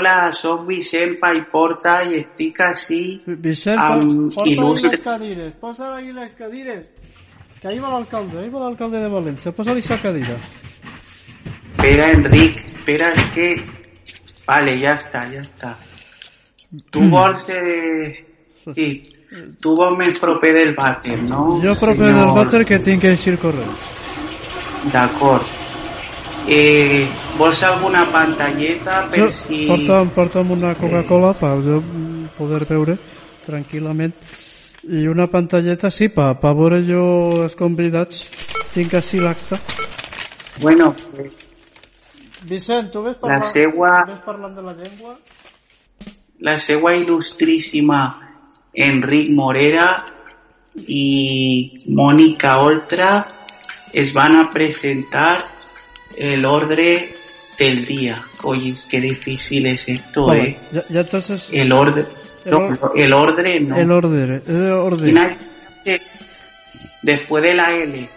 Hola, hola, soc Vicent Paiporta i estic així Vicent, amb porta ahí il·lustre... les cadires, posa ahí les cadires. Que ahí va l'alcalde, ahí va l'alcalde de València, posa-li cadira. Espera, Enric, espera, es que... Vale, ya está, ya está. Tu vols... Eh... Sí, tu vols més proper del vàter, no? Jo proper senyor? del vàter que tinc que eixir corrents. D'acord. Eh, vols alguna pantalleta per Jo, si... porta'm, porta'm una Coca-Cola per jo poder veure tranquil·lament i una pantalleta, sí, per pa veure jo els convidats. Tinc així l'acte. Bueno, pues, Vicent, tu ves La seua- ves parlant de la llengua? la seva il·lustríssima Enric Morera i Mònica Oltra es van a presentar el orden del día. Oye, qué difícil es esto, Vale, ¿eh? ya, ya entonces... El orden... El no, or- el orden no. El orden, el orden. Final, Después de la L.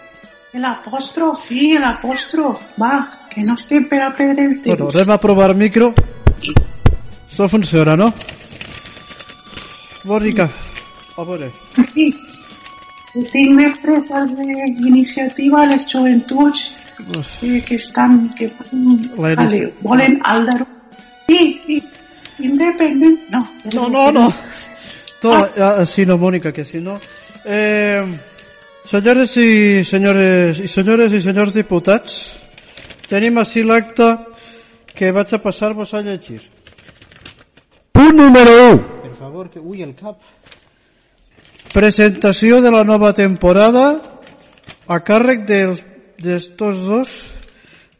El apóstrofe, sí, el apóstrofe. Va, que no per a perdre el Bueno, anem a provar micro. Això funciona, no? Mònica, a veure. Sí. Tinc més preses d'iniciativa a les joventuts eh, que estan, que La vale, volen Aldaro. Sí, sí, independent, no. No, no, no. Toma, ah, sí, no, Mònica, que si no. Eh, senyores i senyores i senyores i senyors diputats, tenim així l'acte que vaig a passar-vos a llegir. Punt número 1. Per favor, que... Ui, el cap. Presentació de la nova temporada a càrrec dels d'estos dos,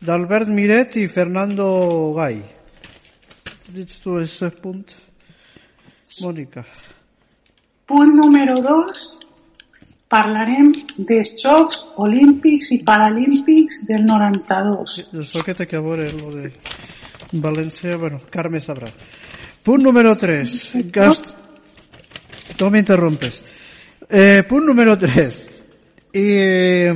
d'Albert Miret i Fernando Gai. Dius tu ese punt? Mònica. Punt número dos, parlarem dels Jocs Olímpics i Paralímpics del 92. Això que té que veure lo de València, bueno, Carme sabrà. Punt número 3. Gast... No m'interrompes. Eh, punt número 3. I, eh,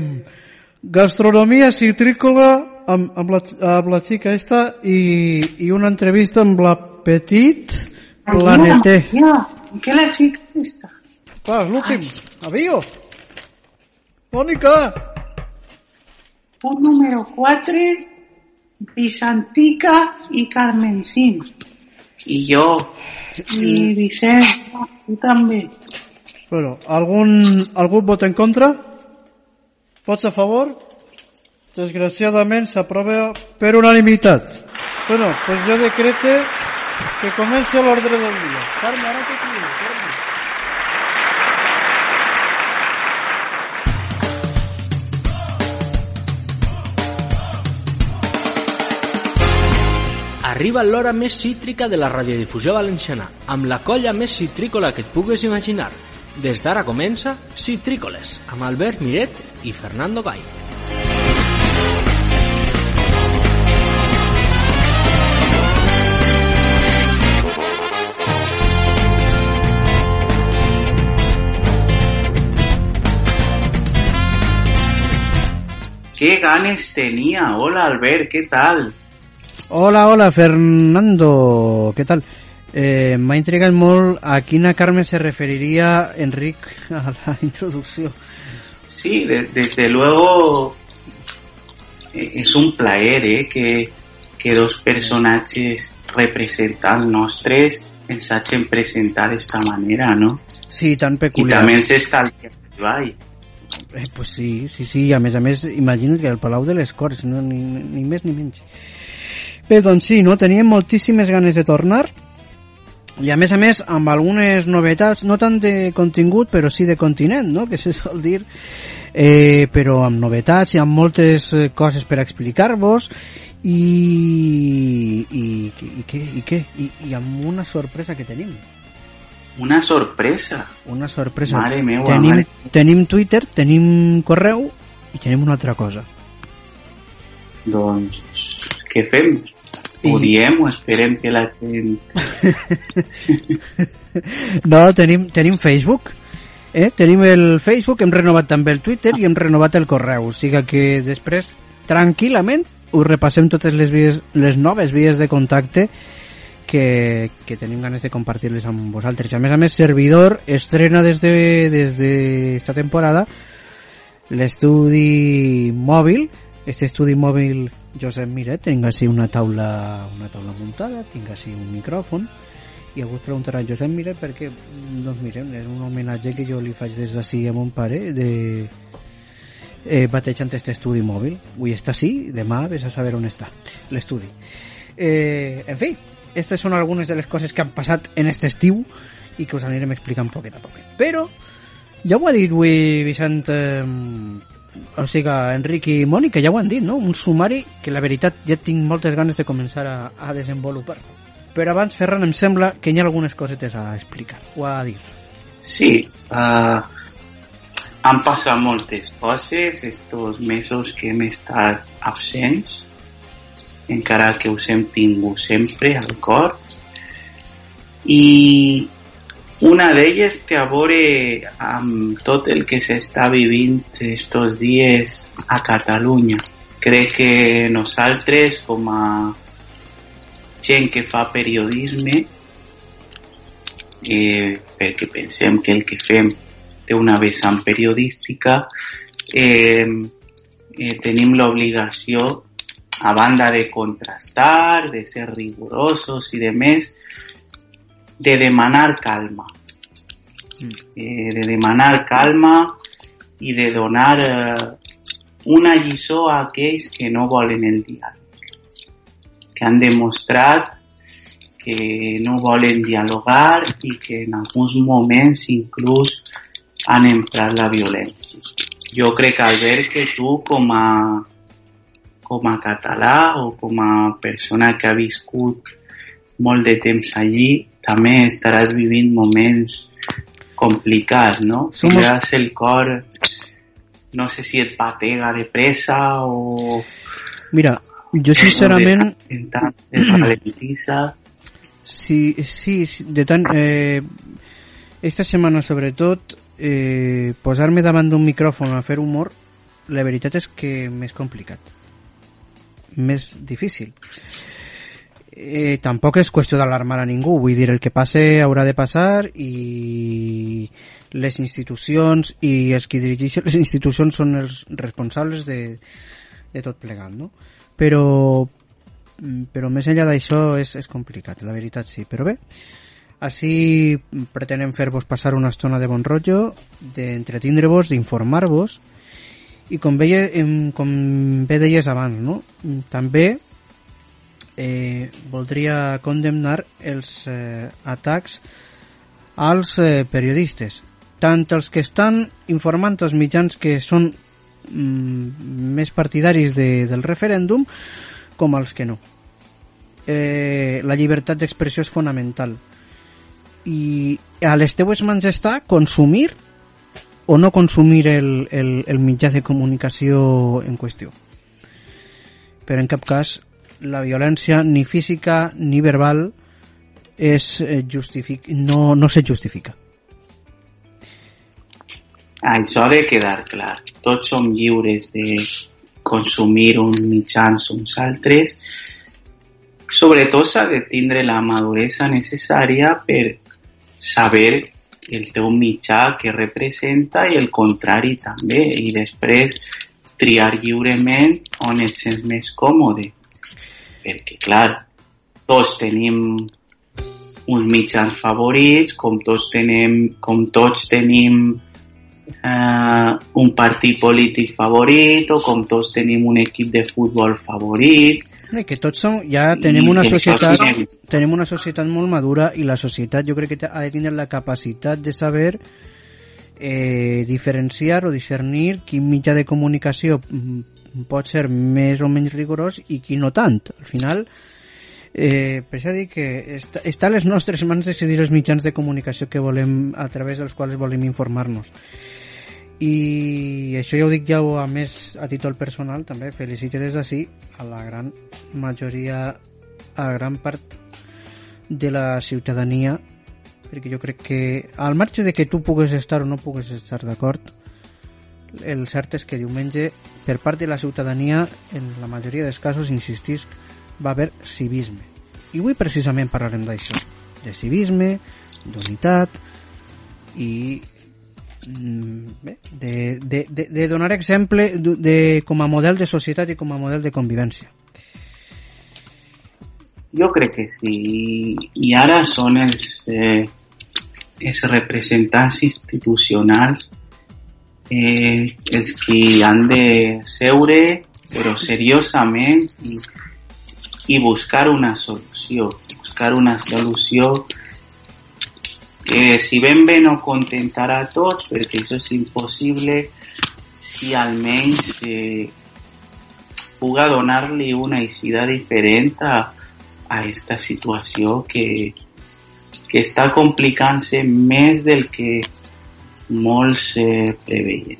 gastronomia citrícola amb, amb, la, amb la xica esta i, i una entrevista amb la Petit Planeté. Ja, què la xica està? Clar, l'últim. Avió. Mònica. Punt número 4, Bizantica i Carmencín. I jo, I Vicent, tu també. Bueno, algun, algun vot en contra? Vots a favor? Desgraciadament s'aprova per unanimitat. Bueno, pues jo decrete que comença l'ordre del dia. Carme, ara què t'hi Carme? Arriba l'hora més cítrica de la radiodifusió valenciana, amb la colla més citrícola que et pugues imaginar. Des d'ara comença Citrícoles, amb Albert Miret i Fernando Gai. qué ganes tenía. Hola, Albert, ¿qué tal? Hola, hola, Fernando. Què tal? Eh, M'ha intrigat molt a quina Carme se referiria Enric a la introducció. Sí, de- desde luego eh, es un plaer eh, que, que dos personajes representan nostres ens hagin presentar d'esta manera, no? Sí, tan I peculiar. també ens està el treball. Eh, pues sí, sí, sí, a més a més, imagino que el Palau de les Corts, no, ni, ni més ni menys. Bé, doncs sí, no? teníem moltíssimes ganes de tornar, i a més a més amb algunes novetats, no tant de contingut, però sí de continent, no? que se sol dir, eh, però amb novetats i amb moltes eh, coses per explicar-vos, i, i, i, què, i què? I, I amb una sorpresa que tenim. Una sorpresa. Una sorpresa. Mare meua, tenim, mare. tenim Twitter, tenim correu i tenim una altra cosa. Doncs, què fem? Ho I- diem o esperem que la gent... No, tenim, tenim Facebook. Eh? Tenim el Facebook, hem renovat també el Twitter i hem renovat el correu. O sigui que després, tranquil·lament, us repassem totes les, vies, les noves vies de contacte que, que tenim ganes de compartir-les amb vosaltres. A més a més, Servidor estrena des de, des de esta temporada l'estudi mòbil este estudi mòbil Josep Miret tinc així una taula una taula muntada, tinc així un micròfon i algú es preguntarà Josep Miret perquè, doncs mirem, és un homenatge que jo li faig des d'ací a mon pare de eh, batejant este estudi mòbil. Avui està així, demà ves a saber on està l'estudi. Eh, en fi, aquestes són algunes de les coses que han passat en este estiu i que us anirem explicant poquet a poquet. Però ja ho ha dit avui Vicent eh, o sigui, Enric i Mònica ja ho han dit, no? Un sumari que la veritat ja tinc moltes ganes de començar a, a desenvolupar. Però abans, Ferran, em sembla que hi ha algunes cosetes a explicar o a dir. Sí, uh, han passat moltes coses estos mesos que hem estat absents, encara que us hem tingut sempre al cor. I una d'elles té a veure amb tot el que s'està vivint estos dies a Catalunya. Crec que nosaltres, com a gent que fa periodisme, eh, perquè pensem que el que fem té una vessant periodística, eh, eh, tenim l'obligació, a banda de contrastar, de ser rigurosos i de més, de demanar calma. Eh, de demanar calma i de donar eh, una lliçó a aquells que no volen el diàleg, que han demostrat que no volen dialogar i que en alguns moments inclús han emprat la violència. Jo crec, Albert, que tu com a, com a català o com a persona que ha viscut molt de temps allí, també estaràs vivint moments complicats, no? Som- Tindràs el cor, no sé si et batega de pressa o... Mira, jo sincerament, sí, sí de tant... Eh, esta setmana, sobretot, eh, posar-me davant d'un micròfon a fer humor, la veritat és que més complicat. Més difícil. Eh, tampoc és qüestió d'alarmar a ningú, vull dir, el que passe haurà de passar i les institucions i els que dirigeixen les institucions són els responsables de, de tot plegat, no? Però, mm, però més enllà d'això és, és complicat, la veritat sí. Però bé, així pretenem fer-vos passar una estona de bon rotllo, d'entretindre-vos, d'informar-vos i com, veia, com bé deies abans, no? també eh, voldria condemnar els eh, atacs als eh, periodistes, tant els que estan informant els mitjans que són mm, més partidaris de, del referèndum com els que no. Eh, la llibertat d'expressió és fonamental i a les teues mans està consumir o no consumir el, el, el mitjà de comunicació en qüestió. Però en cap cas la violència ni física ni verbal és eh, justific no, no se justifica. Això ha de quedar clar. Tots som lliures de consumir uns mitjans uns altres. Sobretot s'ha de tindre la maduresa necessària per saber el teu mitjà que representa i el contrari també. I després triar lliurement on et sents més còmode. Perquè, clar, tots tenim uns mitjans favorits, com tots tenim, com tots tenim eh, un partit polític favorit o com tots tenim un equip de futbol favorit. I que tots som, ja tenim una societat sí. tenim una societat molt madura i la societat jo crec que ha de tenir la capacitat de saber eh, diferenciar o discernir quin mitjà de comunicació mm, pot ser més o menys rigorós i qui no tant. Al final, eh, per això dic que està, està a les nostres mans decidir els mitjans de comunicació que volem, a través dels quals volem informar-nos. I això ja ho dic ja a més a títol personal també, felicite des d'ací a la gran majoria, a la gran part de la ciutadania perquè jo crec que al marge de que tu pugues estar o no pugues estar d'acord el cert és que diumenge per part de la ciutadania en la majoria dels casos insistisc va haver civisme I avui precisament parlarem d'això, de civisme, d'unitat i mm, bé, de, de, de, de donar exemple de, de, com a model de societat i com a model de convivència. Jo crec que sí. I ara són els, eh, els representants institucionals eh, els que han de seure però seriosament i, buscar una solució, buscar una solució que si ben bé no contentarà a tots, perquè això és impossible, si almenys eh, puga donar-li una eixida diferent a, esta situació que, que està complicant-se del que molts eh, preveien.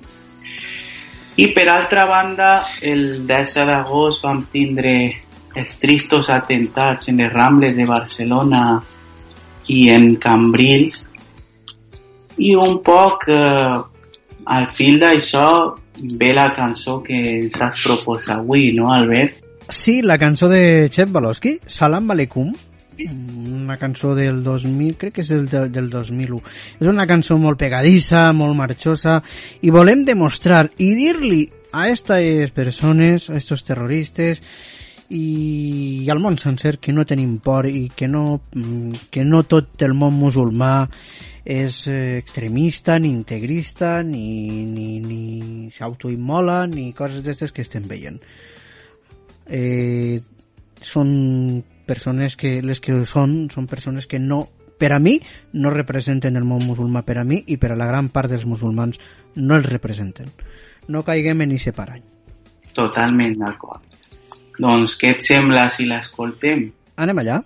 I per altra banda, el 10 d'agost vam tindre els tristos atentats en les Rambles de Barcelona i en Cambrils i un poc eh, al fil d'això ve la cançó que ens has proposat avui, no, Albert? Sí, la cançó de Chef Balosky, Salam Aleikum, una cançó del 2000, crec que és el de, del 2001. És una cançó molt pegadissa, molt marxosa, i volem demostrar i dir-li a aquestes persones, a aquests terroristes, i, al món sencer que no tenim por i que no, que no tot el món musulmà és eh, extremista, ni integrista, ni, ni, ni s'autoimmola, ni coses d'aquestes que estem veient. Eh, són persones que les que són són persones que no per a mi no representen el món musulmà per a mi i per a la gran part dels musulmans no els representen no caiguem en aquest parany totalment d'acord doncs què et sembla si l'escoltem? anem allà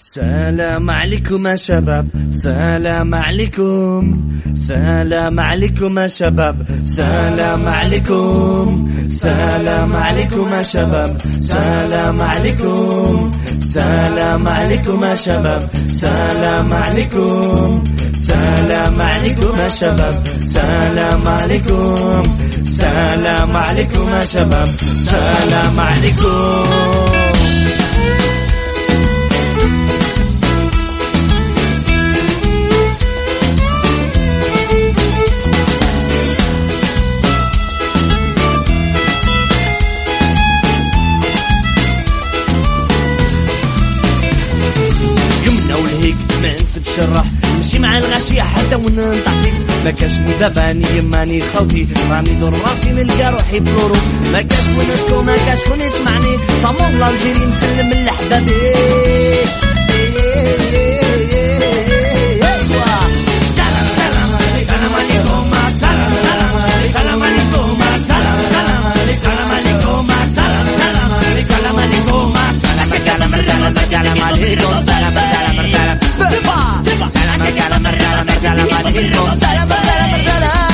سلام عليكم يا شباب سلام عليكم سلام عليكم يا شباب سلام عليكم سلام عليكم يا شباب سلام عليكم سلام عليكم يا شباب. سلام عليكم. سلام عليكم يا شباب. سلام عليكم. سلام عليكم يا شباب. سلام عليكم. تشرح نمشي مع الغاشية حتى وننطع فيك ما كاش داباني ماني خوتي راني دور راسي نلقى روحي بلورو ما كاش ونسكو ما كاش كون يسمعني صامون لالجيري نسلم لحبابي سلام سلام سلام سلام سلام سلام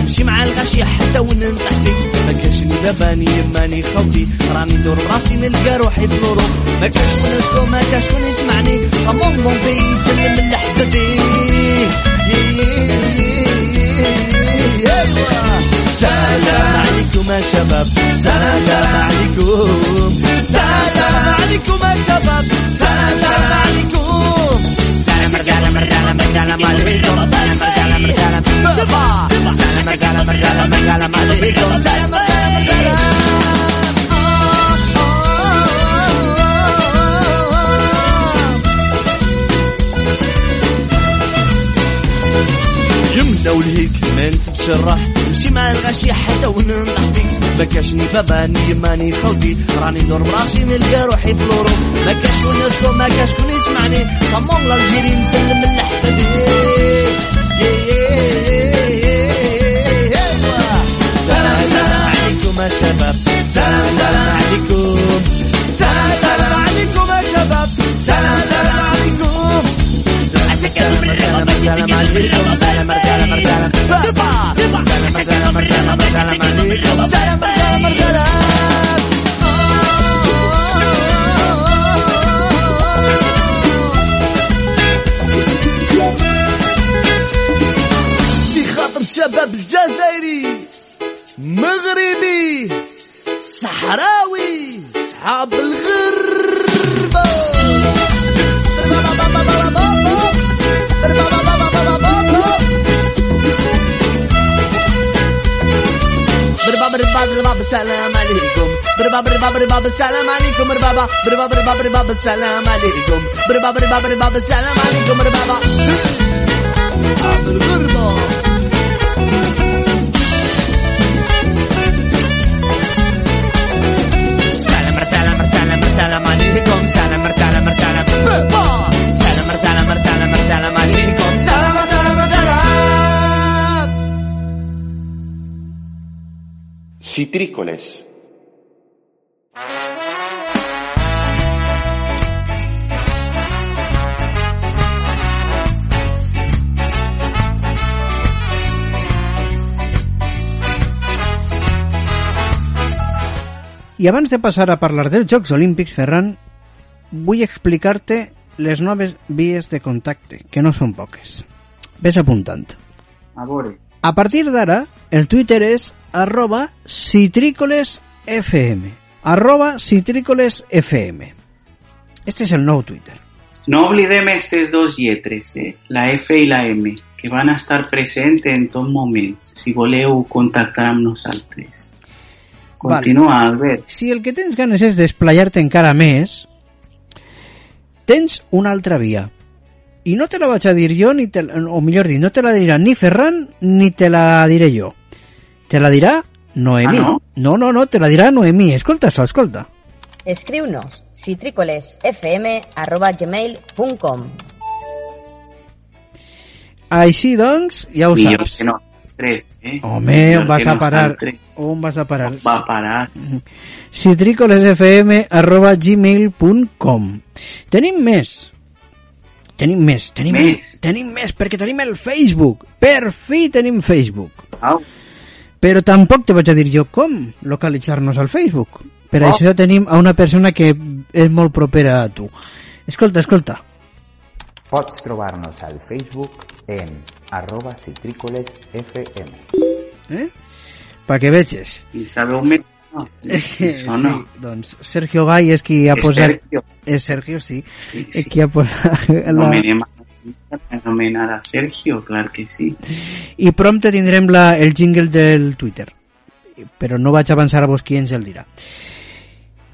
نمشي مع الغاشية حتى وين تحتي ما كانش باني يماني خوتي راني ندور براسي نلقى روحي بنورو ما كانش شكون اشكو ما كانش شكون يسمعني صمون مونتي نسلم حبيبي سلام عليكم يا شباب سلام عليكم سلام عليكم يا شباب سلام عليكم سلام رجالة مرجالة سلام عليكم سلام رجالة مرجالة سلام رجالة مرجالة سلام عليكم سلام رجالة يمنا والهيك ما نتشرح نمشي مع الغاشية حتى وننطح فيك ما كاشني باباني ماني خوتي. راني ندور براسي نلقى روحي بلورو. ما كاش كون يسكو ما كاش كون يسمعني. صمون لالجيري نسلم لحبابي شباب الجزائري مغربي صحراوي صحاب الغر. Assalamualaikum Berba berba berba Assalamualaikum Berbaba berba berba berba Assalamualaikum Berba berba berba Assalamualaikum Berbaba Berba Salam salam salam Salam salam salam Salam salam salam Assalamualaikum Citrícoles. I abans de passar a parlar dels Jocs Olímpics, Ferran, vull explicar-te les noves vies de contacte, que no són poques. Ves apuntant. A veure, A partir d'ara, el Twitter és arroba citrícolesfm. Arroba citrícolesfm. Este és el nou Twitter. no oblidem aquestes dos lletres, eh? la F i la M, que van estar presents en tot moment, si voleu contactar amb nosaltres. Continua, Albert. Si el que tens ganes és desplayar-te encara més, tens una altra via. I no te la vaig a dir jo, ni te, la- o millor dit, no te la dirà ni Ferran, ni te la diré jo. Te la dirà Noemí. Ah, no? no, no, no, te la dirà Noemí. Escolta això, escolta. Escriu-nos citrícolesfm.gmail.com Així doncs, ja ho Millor saps. que no. Tres, eh? Home, Millor on vas que a parar? On vas a parar? Va a parar. citricolesfm.gmail.com Tenim més. Tenim més, tenim Més? tenim més, perquè tenim el Facebook. Per fi tenim Facebook. Au, Però tampoc te vaig a dir jo com localitzar-nos al Facebook. Per Oh. això tenim a una persona que és molt propera a tu. Escolta, escolta. Pots trobar-nos al Facebook en arroba citrícolesfm. Eh? Perquè veges. i sabeu més? No, no. Sí, doncs Sergio Gay és qui ha És posat... Sergio. És Sergio, sí. Sí, És sí. qui ha posat... La... A- anomenar a Sergio, clar que sí. I prompte tindrem la, el jingle del Twitter. Però no vaig avançar a vos qui ens el dirà.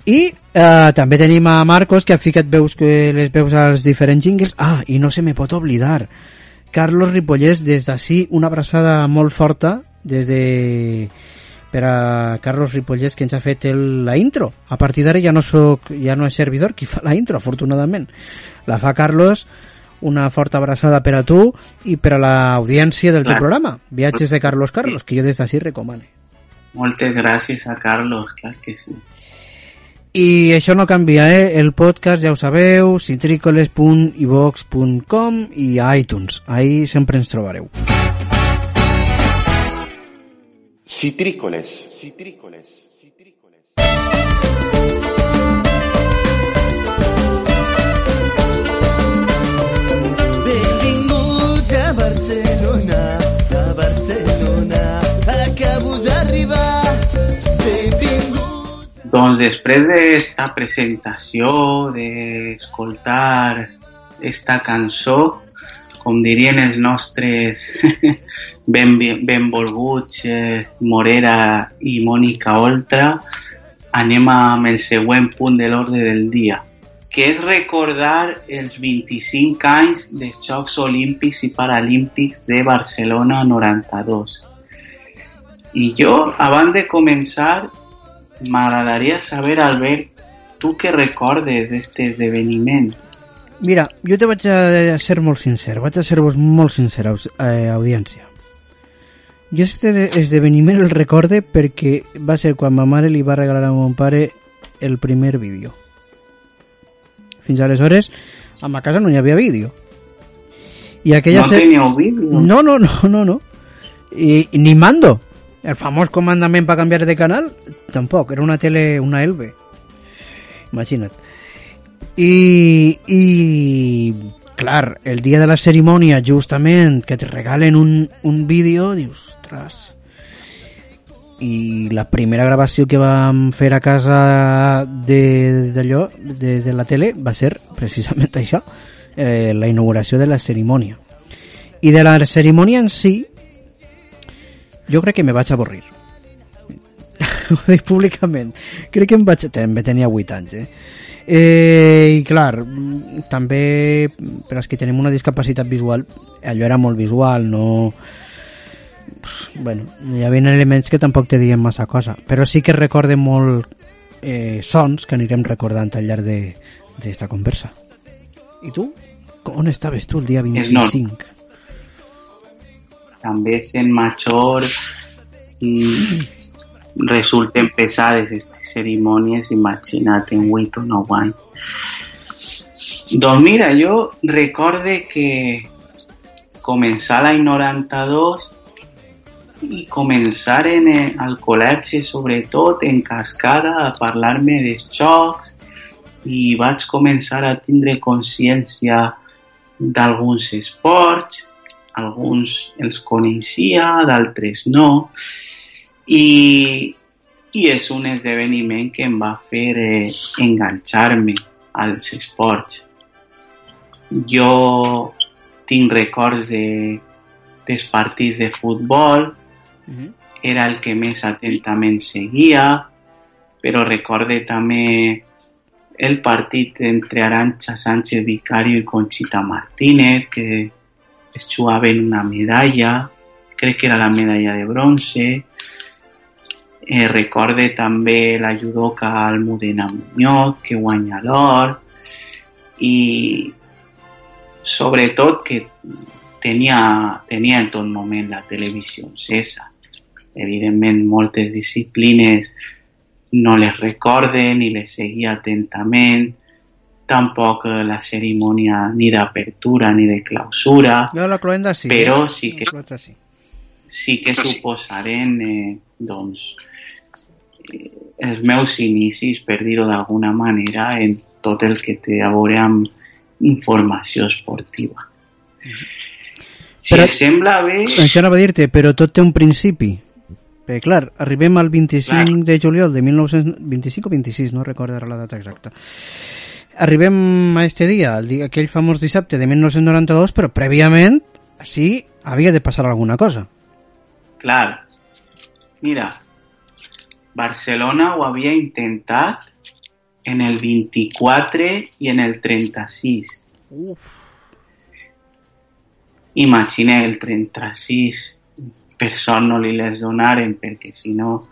I eh, també tenim a Marcos, que ha ficat veus que les veus als diferents jingles. Ah, i no se me pot oblidar. Carlos Ripollès, des d'ací, una abraçada molt forta, des de per a Carlos Ripollès que ens ha fet el, la intro. A partir d'ara ja no soc, ja no és servidor qui fa la intro, afortunadament. La fa Carlos, una forta abraçada per a tu i per a l'audiència del teu programa. Viatges de Carlos Carlos, que jo des d'ací recomane. Moltes gràcies a Carlos, clar que sí. I això no canvia, eh? El podcast, ja ho sabeu, citricoles.ivox.com i a iTunes. Ahí sempre ens trobareu. Citrícoles. Citrícoles. Doncs després d'esta presentació, d'escoltar esta cançó, com dirien els nostres ben, benvolguts eh, Morera i Mònica Oltra, anem amb el següent punt de l'ordre del dia, que és recordar els 25 anys dels Jocs Olímpics i Paralímpics de Barcelona 92. I jo, abans de començar, m'agradaria saber, Albert, tu què recordes d'aquest esdeveniment? Mira, jo te vaig a ser molt sincer, vaig a ser-vos molt sincer, eh, audiència. Jo este de- esdeveniment el recorde perquè va ser quan ma mare li va regalar a mon pare el primer vídeo. Fins aleshores, a ma casa no hi havia vídeo. I aquella no se- teníeu vídeo? No, no, no, no, no. I ni mando. El famós comandament per canviar de canal, tampoc. Era una tele, una Elbe. Imagina't. I, i clar, el dia de la cerimònia, justament, que te regalen un, un vídeo, dius, ostres... I la primera gravació que vam fer a casa de- d'allò, de, de la tele, va ser precisament això, eh, la inauguració de la cerimònia. I de la cerimònia en si, jo crec que me vaig avorrir. Ho dic públicament. Crec que em vaig... També tenia 8 anys, eh? Eh, I clar, mm, també per als que tenim una discapacitat visual, allò era molt visual, no... Bueno, hi havia elements que tampoc te diem massa cosa, però sí que recorde molt eh, sons que anirem recordant al llarg de- d'esta conversa. I tu? On estaves tu el dia És no. 25? també sent major mm, resulten pesades aquestes cerimònies, imagina't en 8 o 9 anys. Doncs mira, jo recorde que començar l'any 92 i començar en, eh, al col·legi, sobretot en cascada, a parlar-me dels jocs i vaig començar a tindre consciència d'alguns esports, alguns els coneixia, d'altres no, i, i és un esdeveniment que em va fer eh, enganxar-me als esports. Jo tinc records de, dels partits de futbol, era el que més atentament seguia, però recorde també el partit entre Arancha Sánchez Vicario i Conchita Martínez, que es jugaven una medalla, crec que era la medalla de bronze. Eh, recorde també la judoka Almudena Muñoz, que guanya l'or, i sobretot que tenia, tenia en tot moment la televisió encesa. Evidentment, moltes disciplines no les recorde ni les seguia atentament, tampoc eh, la cerimònia ni d'apertura ni de clausura, Jo la cloenda sí. però eh? sí que, sí. sí que suposaren eh, doncs, eh, els meus inicis, per dir-ho d'alguna manera, en tot el que té a veure amb informació esportiva. Si Però- et sembla bé, Això anava a dir-te, però tot té un principi. Perquè, clar, arribem al 25 Clar. de juliol de 1925 o 26, no recordo ara la data exacta. Arribem a este dia, el dia, aquell famós dissabte de 1992, però prèviament, sí, havia de passar alguna cosa. clar, mira, Barcelona ho havia intentat en el 24 i en el 36. Imagina el 36 per sort no li les donaren perquè si no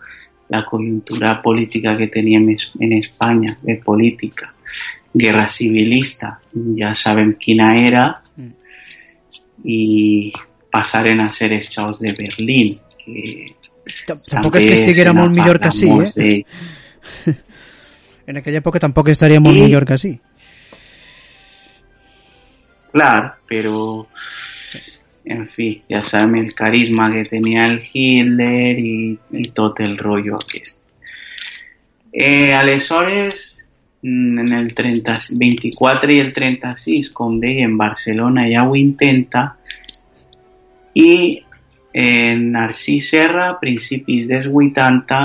la conjuntura política que teníem en Espanya de política guerra civilista ja sabem quina era i passaren a ser els xous de Berlín que Tampoc és que estiguera se molt millor que n'ha sí, parlat molt eh? d'ell. En aquella època tampoc estaria molt I- millor que sí. Clar, però en fi, ja sabem el carisma que tenia el Hitler i, i tot el rotllo aquest. Eh, aleshores, mm, en el 30, 24 i el 36, com dèiem, Barcelona ja ho intenta i eh, Narcís Serra, a principis dels 80,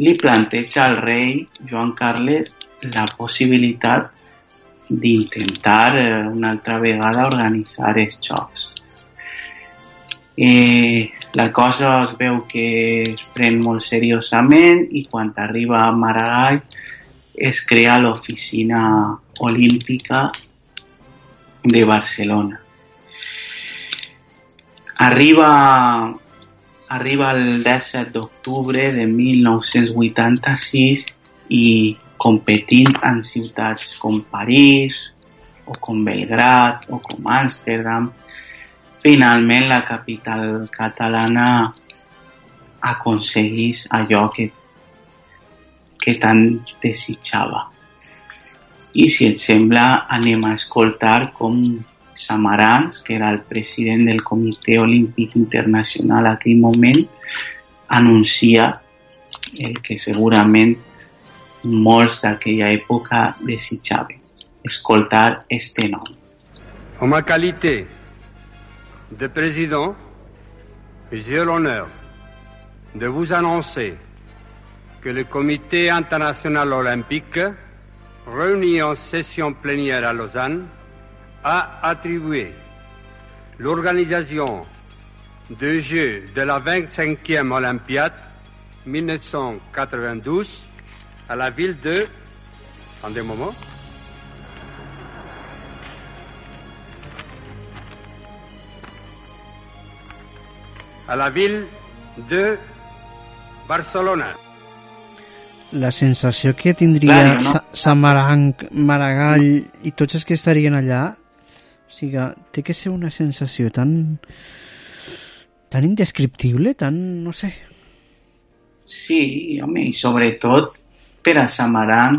li planteja al rei Joan Carles la possibilitat d'intentar eh, una altra vegada organitzar els jocs. Eh, la cosa es veu que es pren molt seriosament i quan arriba a Maragall es crea l'oficina olímpica de Barcelona. Arriba, arriba el 17 d'octubre de 1986 i competint en ciutats com París o com Belgrat o com Amsterdam, finalment la capital catalana aconseguís allò que, que tant desitjava. I si et sembla, anem a escoltar com Samarans, que era el president del Comitè Olímpic Internacional a aquell moment, anuncia el que segurament molts d'aquella època desitjaven, escoltar este nom. En ma qualité de président, j'ai l'honneur de vous annoncer que le Comité international olympique, réuni en session plénière à Lausanne, a attribué l'organisation des Jeux de la 25e Olympiade 1992 à la ville de... Attendez un moment. A la ville de Barcelona. La sensació que tindria Clar, no? Sa- Samaranc, Maragall i tots els que estarien allà, o sigui, té que ser una sensació tan tan indescriptible, tan, no sé, Sí, home, i sobretot per a Samaran,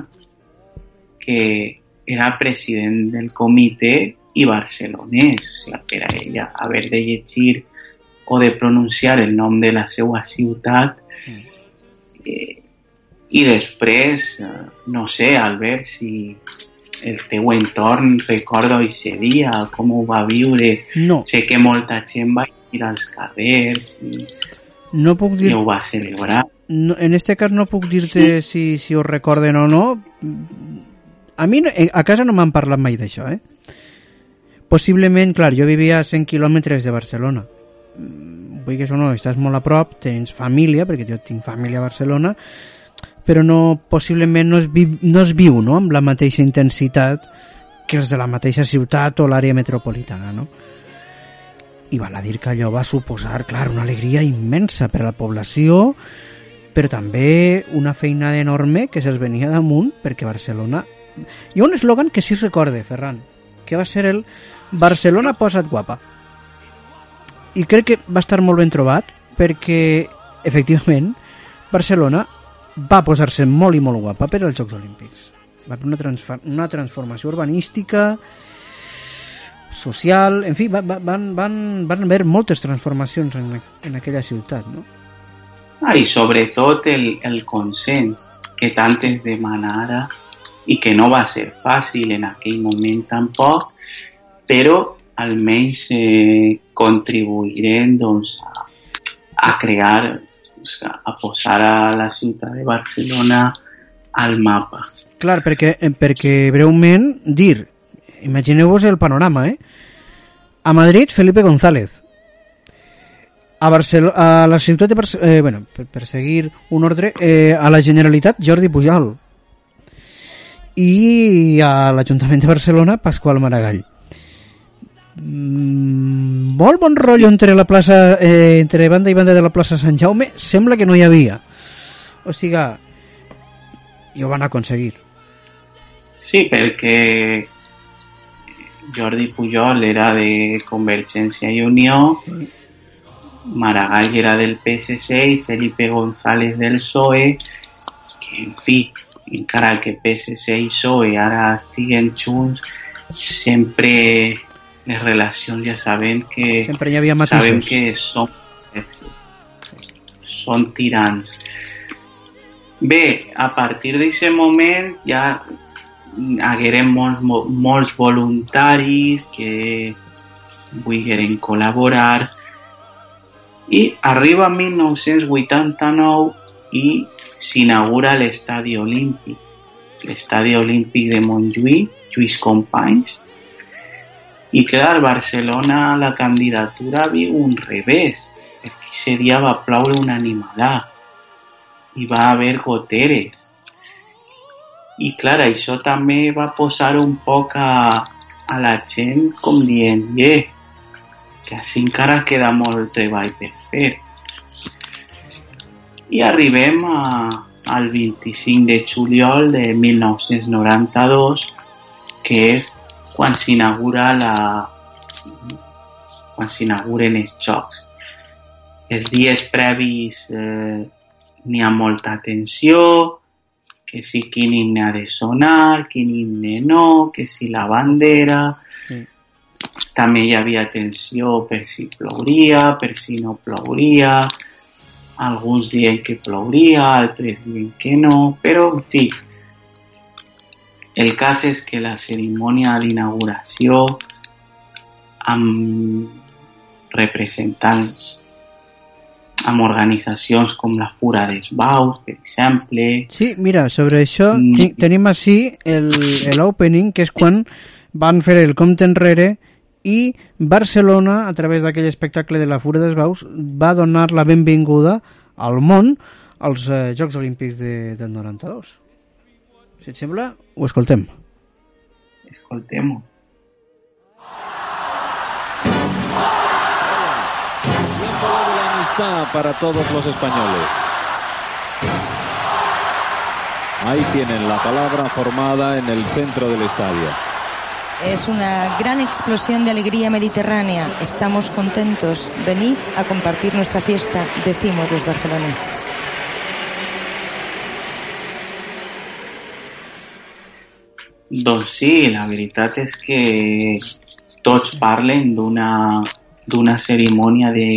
que era president del comitè i barcelonès, o sigui, per a ella haver de llegir o de pronunciar el nom de la seva ciutat eh, i després, eh, no sé, Albert, si el teu entorn recorda aquest dia, com ho va viure, No. sé que molta gent va ir als carrers i, no puc i dir... ho va celebrar. No, en este cas no puc dir-te si, si ho recorden o no. A mi eh, a casa no m'han parlat mai d'això, eh? Possiblement, clar, jo vivia a 100 quilòmetres de Barcelona. Mm, Vull que o no, estàs molt a prop, tens família, perquè jo tinc família a Barcelona, però no, possiblement no es, vi, no es viu no? amb la mateixa intensitat que els de la mateixa ciutat o l'àrea metropolitana, no? I val a dir que allò va suposar, clar, una alegria immensa per a la població, però també una feinada enorme que se'ls venia damunt perquè Barcelona... Hi ha un eslògan que sí recorde, Ferran, que va ser el Barcelona posa't guapa. I crec que va estar molt ben trobat perquè, efectivament, Barcelona va posar-se molt i molt guapa per als Jocs Olímpics. Va fer una, transfa- una transformació urbanística, social, en fi, va, va, van, van, van haver moltes transformacions en, en aquella ciutat, no? Ah, i sobretot el, el consens que tant es demanara i que no va ser fàcil en aquell moment tampoc, però almenys eh, contribuirem doncs, a, a crear, sigui, a posar a la ciutat de Barcelona al mapa. Clar, perquè, eh, perquè breument dir, imagineu-vos el panorama, eh? A Madrid, Felipe González. A, Barcelo a la ciutat de Barcelona, eh, bueno, per, per seguir un ordre, eh, a la Generalitat, Jordi Pujol. I a l'Ajuntament de Barcelona, Pasqual Maragall. Mm, molt bon rotllo entre la plaça, eh, entre banda i banda de la plaça Sant Jaume, sembla que no hi havia. O sigui, i ho van aconseguir. Sí, perquè Jordi Pujol era de Convergència i Unió, Maragall era del PSC i Felipe González del PSOE, que en fi, encara que PSC i PSOE ara estiguen junts, sempre les relacions ja sabem que Sempre hi havia sabem matisos. que són són tirants. Bé, a partir d'aquest moment ja hagueren molts, mo- molts voluntaris que volgueren col·laborar i arriba 1989 i s'inaugura l'estadi olímpic l'estadi olímpic de Montjuïc Lluís Companys i clar, Barcelona la candidatura viu un revés. Ese dia va ploure un animalà i va haver goteres i clar, això també va posar un poc a, a la gent com dient, yeah, que així encara queda molt treball per fer. I arribem a, al 25 de juliol de 1992, que és quan s'inaugura la quan s'inauguren els jocs. Els dies previs eh, n'hi ha molta tensió, que si quin himne ha de sonar, quin himne no, que si la bandera... Sí. També hi havia tensió per si plouria, per si no plouria, alguns diuen que plouria, altres diuen que no, però en fi, el cas és que la cerimònia d'inauguració amb representants amb organitzacions com la Fura dels Baus, per exemple. Sí, mira, sobre això Mm. tenim així el- l'opening, que és quan van fer el compte enrere i Barcelona, a través d'aquell espectacle de la Fura dels Baus, va donar la benvinguda al món als eh, Jocs Olímpics de, del 92. Si et sembla, ho escoltem. Escoltem-ho. Símbolo de la amistad para todos los españoles. Ahí tienen la palabra formada en el centro del estadio. Es una gran explosión de alegría mediterránea. Estamos contentos. Venid a compartir nuestra fiesta, decimos los barceloneses. Doncs sí, la veritat és que tots parlen d'una cerimònia de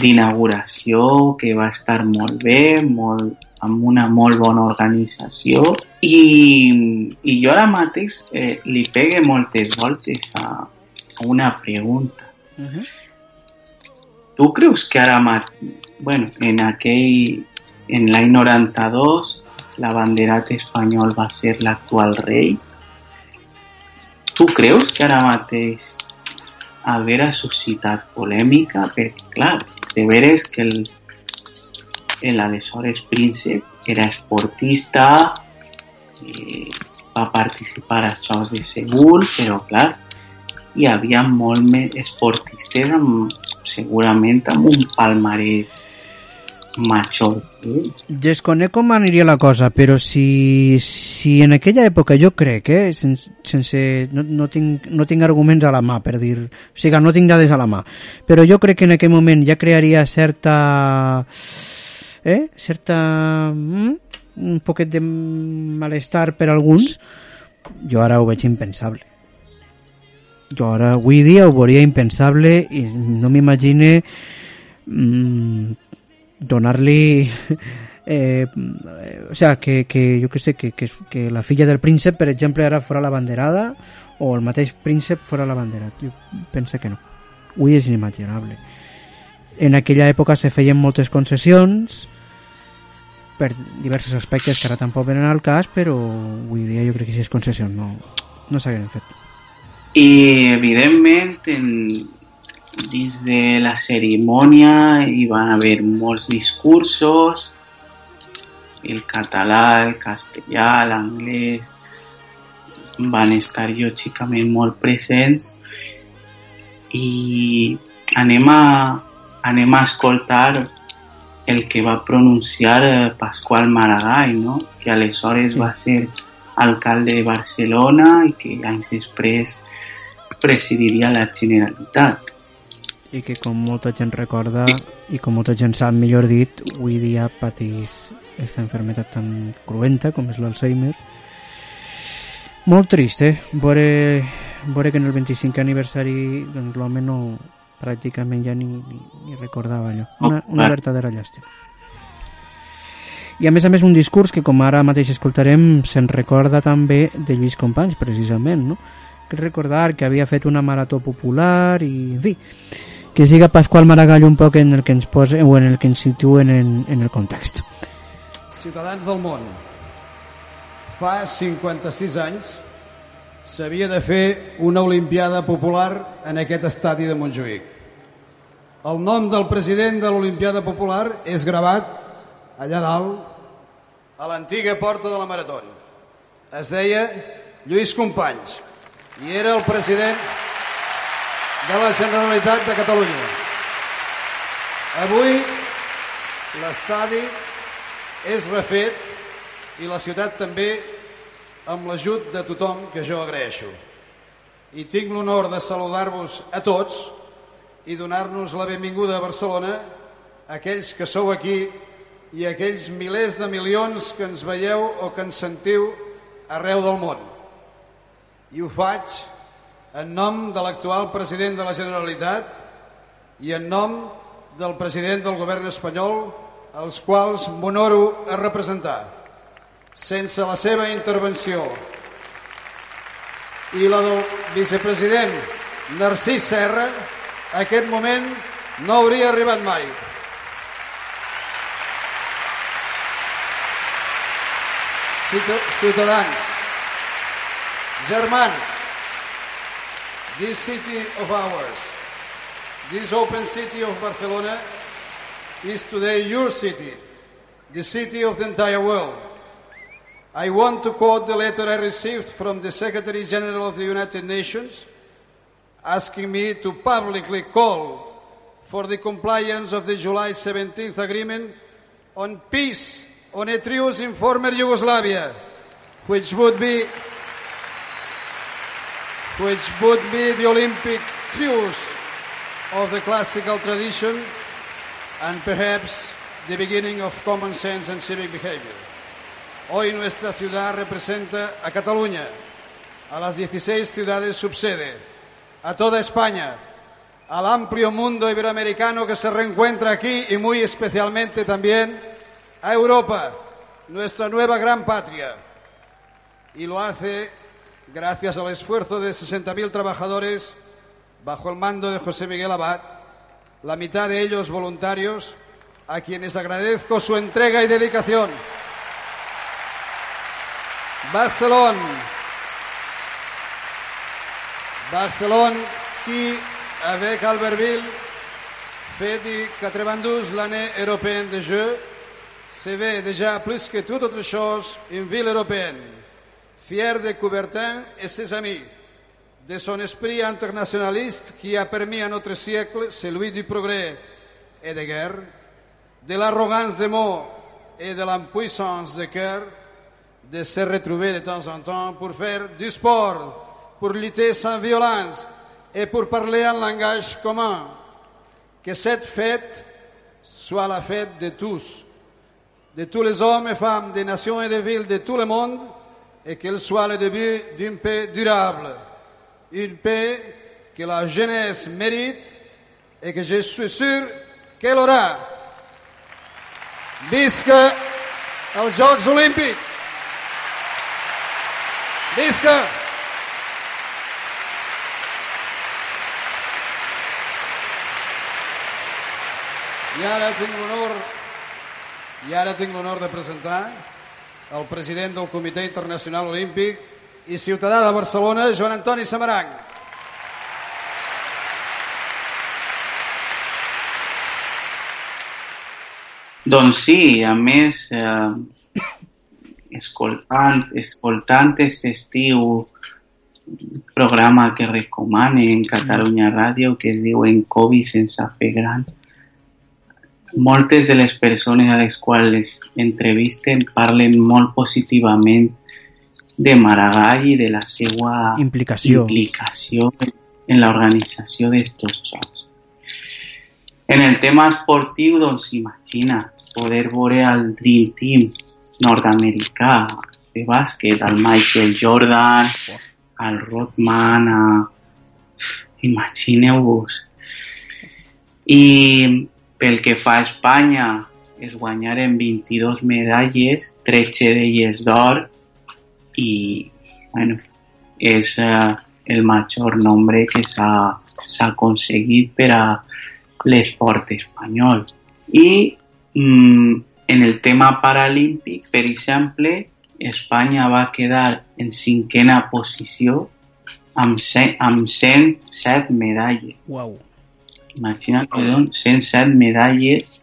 d'inauguració que va estar molt bé, molt, amb una molt bona organització i, i jo ara mateix eh, li pegue moltes voltes a, a una pregunta. ¿Tú crees que ahora más, bueno, en aquel, en l'any 92, la banderat espanyol va ser l'actual rei? Tu creus que ara mateix haver suscitat polèmica? Perquè, clar, de veres que el, el aleshores príncep era esportista, eh, va participar als Jocs de Seül, però clar, hi havia molt més esportistes un palmarès major. Eh? Desconec com aniria la cosa, però si, si en aquella època jo crec, eh, sense, sense no, no, tinc, no tinc arguments a la mà per dir, o sigui, no tinc dades a la mà, però jo crec que en aquell moment ja crearia certa eh, certa mm, un poquet de malestar per alguns, jo ara ho veig impensable. Jo ara avui dia ho veuria impensable i no m'imagine mm, donar-li eh, o sea, que, que jo que sé que, que, que la filla del príncep per exemple ara fora la banderada o el mateix príncep fora la banderat jo penso que no. Avui és inimaginable. En aquella època se feien moltes concessions per diversos aspectes que ara tampoc venen al cas però avui dia jo crec que si és concessió no, no s'hagueren fet. I, evidentment, en, dins de la cerimònia hi van haver molts discursos, el català, el castellà, l'anglès, van estar lògicament molt presents i anem a, anem a escoltar el que va pronunciar eh, Pasqual Maragall, no? que aleshores va ser alcalde de Barcelona i que anys després presidiria la Generalitat. I que com molta gent recorda i com molta gent sap, millor dit, avui dia patís aquesta enfermetat tan cruenta com és l'Alzheimer. Molt trist, eh? Veure, veure que en el 25 aniversari doncs, l'home no pràcticament ja ni, ni, ni recordava allò. Una, una verdadera llàstima. I a més a més un discurs que com ara mateix escoltarem se'n recorda també de Lluís Companys, precisament, no? Recordar que havia fet una marató popular i, en fi, que siga Pasqual Maragall un poc en el que ens posa o en el que ens situen en, en el context. Ciutadans del món, fa 56 anys s'havia de fer una Olimpiada Popular en aquest estadi de Montjuïc. El nom del president de l'Olimpiada Popular és gravat allà dalt a l'antiga porta de la Marató. Es deia Lluís Companys i era el president de la Generalitat de Catalunya. Avui l'estadi és refet i la ciutat també amb l'ajut de tothom que jo agraeixo. I tinc l'honor de saludar-vos a tots i donar-nos la benvinguda a Barcelona a aquells que sou aquí i aquells milers de milions que ens veieu o que ens sentiu arreu del món. I ho faig en nom de l'actual president de la Generalitat i en nom del president del govern espanyol, els quals m'honoro a representar. Sense la seva intervenció i la del vicepresident Narcís Serra, aquest moment no hauria arribat mai. Ciut- Ciutadans, germans, this city of ours, this open city of Barcelona is today your city, the city of the entire world. I want to quote the letter I received from the Secretary General of the United Nations asking me to publicly call for the compliance of the July 17th agreement on peace on a truce in former Yugoslavia, which would be which would be the Olympic truce of the classical tradition and perhaps the beginning of common sense and civic behavior. Hoy nuestra ciudad representa a Cataluña, a las 16 ciudades subsede, a toda España, al amplio mundo iberoamericano que se reencuentra aquí y muy especialmente también a Europa, nuestra nueva gran patria. Y lo hace gracias al esfuerzo de 60.000 trabajadores bajo el mando de José Miguel Abad, la mitad de ellos voluntarios, a quienes agradezco su entrega y dedicación. Barcelone. Barcelone qui, avec Albertville, fait du 92 l'année européenne des Jeux, se veut déjà plus que toute autre chose une ville européenne, fière de Coubertin et ses amis, de son esprit internationaliste qui a permis à notre siècle celui du progrès et de guerre, de l'arrogance des mots et de l'impuissance de cœur, de se retrouver de temps en temps pour faire du sport, pour lutter sans violence et pour parler un langage commun. Que cette fête soit la fête de tous, de tous les hommes et femmes des nations et des villes de tout le monde, et qu'elle soit le début d'une paix durable, une paix que la jeunesse mérite et que je suis sûr qu'elle aura. Visca els Jocs Olímpics! Visca! I ara tinc l'honor i ara tinc l'honor de presentar el president del Comitè Internacional Olímpic i ciutadà de Barcelona, Joan Antoni Samaranc. Doncs sí, a més, eh, escoltant, escoltant aquest estiu programa que recomane en Catalunya Ràdio que es diu En Covid sense fer gran, moltes de les persones a les quals les entrevisten parlen molt positivament de Maragall i de la seva Implicació. implicació en l'organització d'estos jocs. En el tema esportiu, doncs imagina poder veure el Dream Team nord-americà de bàsquet, el Michael Jordan, el Rodman, a... imagineu-vos. I pel que fa a Espanya, es guanyaren 22 medalles, 13 d'elles d'or, i bueno, és eh, el major nombre que s'ha aconseguit per a l'esport espanyol. I mm, en el tema paralímpic, per exemple, Espanya va quedar en cinquena posició amb, ce- amb 107 medalles. Uau. Que són 107 medalles,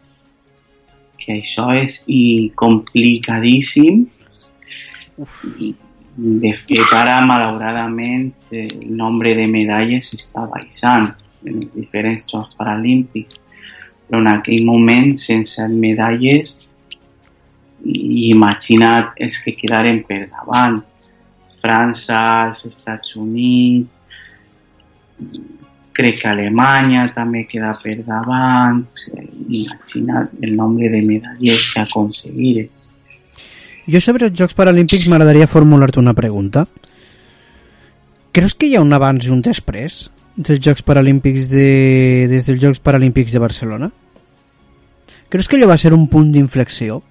que això és i complicadíssim. I, de fet, ara, malauradament, el nombre de medalles està baixant en els diferents Jocs Paralímpics. Però en aquell moment, sense medalles, i imagina't els que quedaren per davant. França, els Estats Units, crec que Alemanya també queda per davant, eh, imagina't el nombre de medalles que aconseguiren. Jo sobre els Jocs Paralímpics m'agradaria formular-te una pregunta. Creus que hi ha un abans i un després dels Jocs Paralímpics de... des dels Jocs Paralímpics de Barcelona? Creus que allò va ser un punt d'inflexió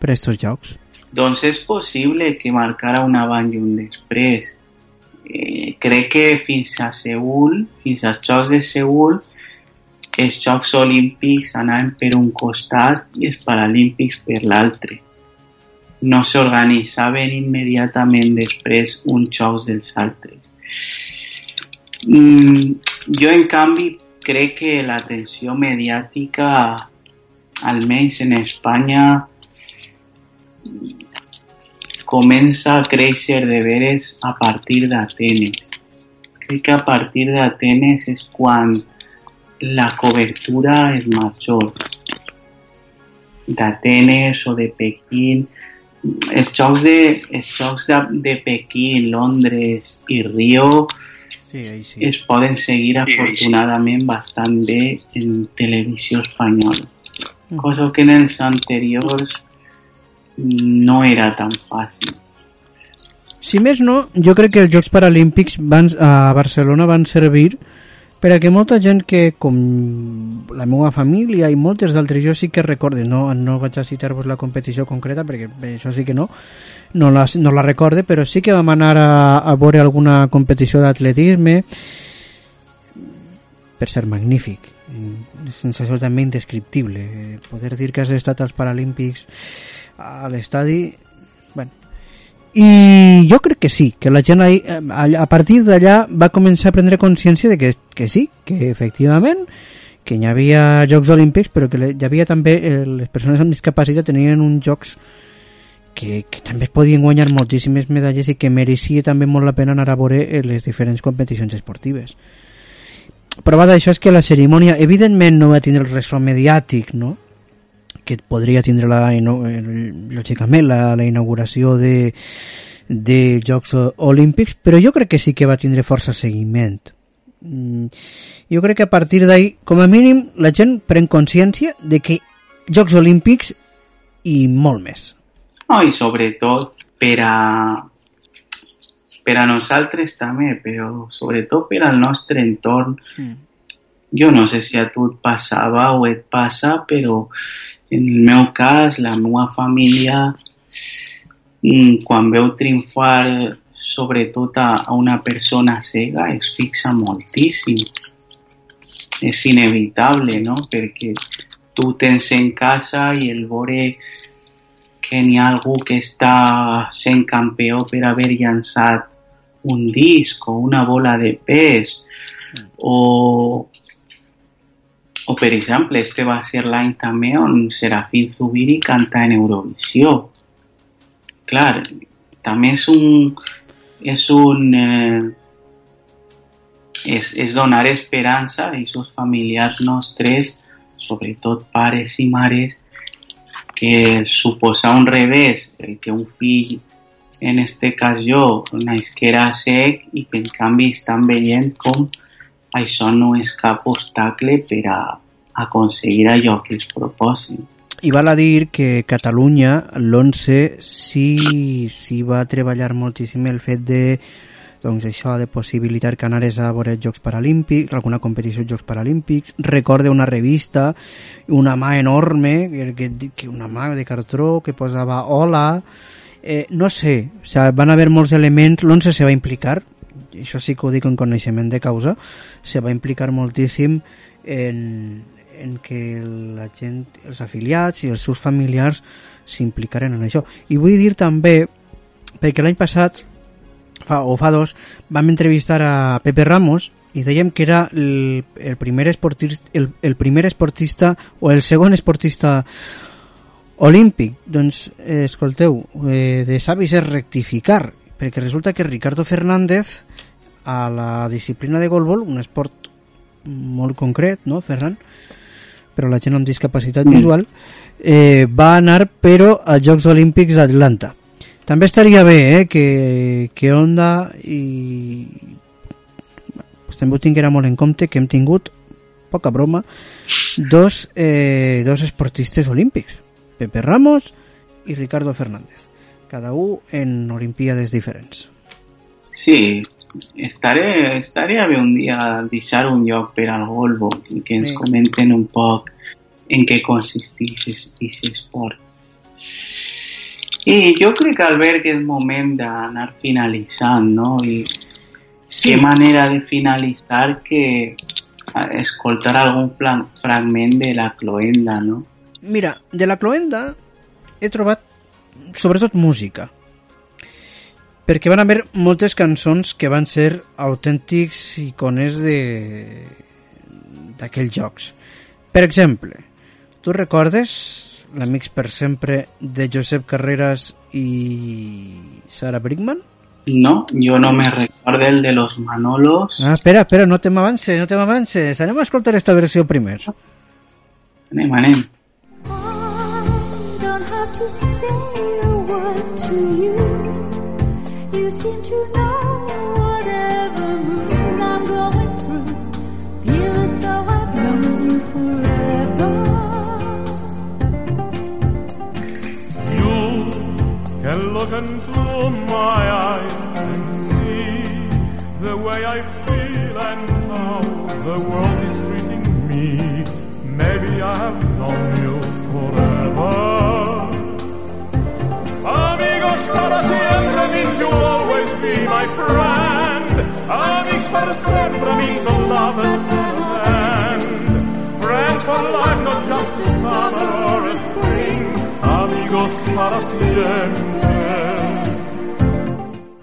per a aquests jocs? Doncs és possible que marcara un abans i un després. Eh, crec que fins a Seul, fins als Jocs de Seul, els Jocs Olímpics anaven per un costat i els Paralímpics per l'altre. No s'organitzaven immediatament després uns Jocs dels altres. Mm, jo, en canvi, crec que l'atenció mediàtica, almenys en Espanya, comença a créixer de veres a partir d'Atenes. Crec que a partir d'Atenes és quan la cobertura és major. D'Atenes o de Pequín. Els jocs de, els jocs de, de Pequín, Londres i Rio Sí, es poden seguir afortunadament bastant bé en televisió espanyola. Cosa que en els anteriors no era tan fàcil. Si més no, jo crec que els Jocs Paralímpics van, a Barcelona van servir per a que molta gent que, com la meva família i moltes d'altres, jo sí que recorde, no, no vaig a citar-vos la competició concreta perquè bé, això sí que no, no la, no la recorde, però sí que vam anar a, a veure alguna competició d'atletisme per ser magnífic sensació també indescriptible poder dir que has estat als Paralímpics a l'estadi bueno, i jo crec que sí, que la gent ahí, a partir d'allà va començar a prendre consciència de que, que sí, que efectivament que hi havia Jocs Olímpics però que hi havia també eh, les persones amb discapacitat tenien uns jocs que, que també es podien guanyar moltíssimes medalles i que mereixia també molt la pena anar a veure eh, les diferents competicions esportives prova d'això és que la cerimònia evidentment no va tindre el ressò mediàtic no? Que podria tindre la, lògicament la, la inauguració de, de Jocs Olímpics, però jo crec que sí que va tindre força seguiment. Mm, jo crec que a partir d'ahí, com a mínim, la gent pren consciència de que Jocs Olímpics i molt més. No, i sobretot per a per a nosaltres també, però sobretot per al nostre entorn. Mm. Jo no sé si a tu et passava o et passa, però en el meu cas, la meva família, quan veu triomfar sobretot a, a una persona cega, es fixa moltíssim. És inevitable, no? Perquè tu tens en casa i el veure que n'hi ha algú que està sent campió per haver llançat un disc o una bola de pes o o, per exemple, este va ser l'any també on Serafín Zubiri canta en Eurovisió. Clar, també és un... És un... Eh, és, és donar esperança a aquests familiars nostres, sobretot pares i mares, que suposa un revés, el que un fill, en este cas jo, nasquera sec i que en canvi estan veient com això no és cap obstacle per a aconseguir allò que es proposin. I val a dir que Catalunya, l'11, sí, sí va treballar moltíssim el fet de doncs això de possibilitar que anares a veure Jocs Paralímpics, alguna competició de Jocs Paralímpics, recorde una revista, una mà enorme, que, que una mà de cartró que posava hola, eh, no sé, o sea, van haver molts elements, l'11 se va implicar, això sí que ho dic en coneixement de causa, se va implicar moltíssim en, en que la gent, els afiliats i els seus familiars s'implicaren en això. I vull dir també, perquè l'any passat, fa, o fa dos, vam entrevistar a Pepe Ramos i dèiem que era el, el, primer esportista, el, el primer esportista o el segon esportista olímpic. Doncs, eh, escolteu, eh, de savis és rectificar, perquè resulta que Ricardo Fernández a la disciplina de golbol, un esport molt concret, no, Ferran? Però la gent amb discapacitat mm. visual eh, va anar però als Jocs Olímpics d'Atlanta. També estaria bé eh, que, que Onda i pues, també ho tinguera molt en compte que hem tingut, poca broma, dos, eh, dos esportistes olímpics, Pepe Ramos i Ricardo Fernández, cada un en olimpiades diferents. Sí, estaré, estaria bé un dia deixar un lloc per al Golbo i que ens sí. comenten un poc en què consisteix aquest esport. I jo crec, Albert, que és moment d'anar finalitzant, no? I qué manera de finalizar que a, escoltar algun plan, fragment de la cloenda, no? Mira, de la cloenda he trobat sobretot música perquè van haver moltes cançons que van ser autèntics icones de d'aquells jocs. Per exemple, tu recordes l'Amics per sempre de Josep Carreras i Sara Brickman? No, jo no me recordo el de los Manolos. Ah, espera, espera, no te m'avances, no te m'avances. Anem a escoltar esta versió primer. Anem, anem. To say a word to you. You seem to know whatever mood I'm going through. Feel as though I've known you forever. You can look into my eyes and see the way I feel and how the world always be my friend. A.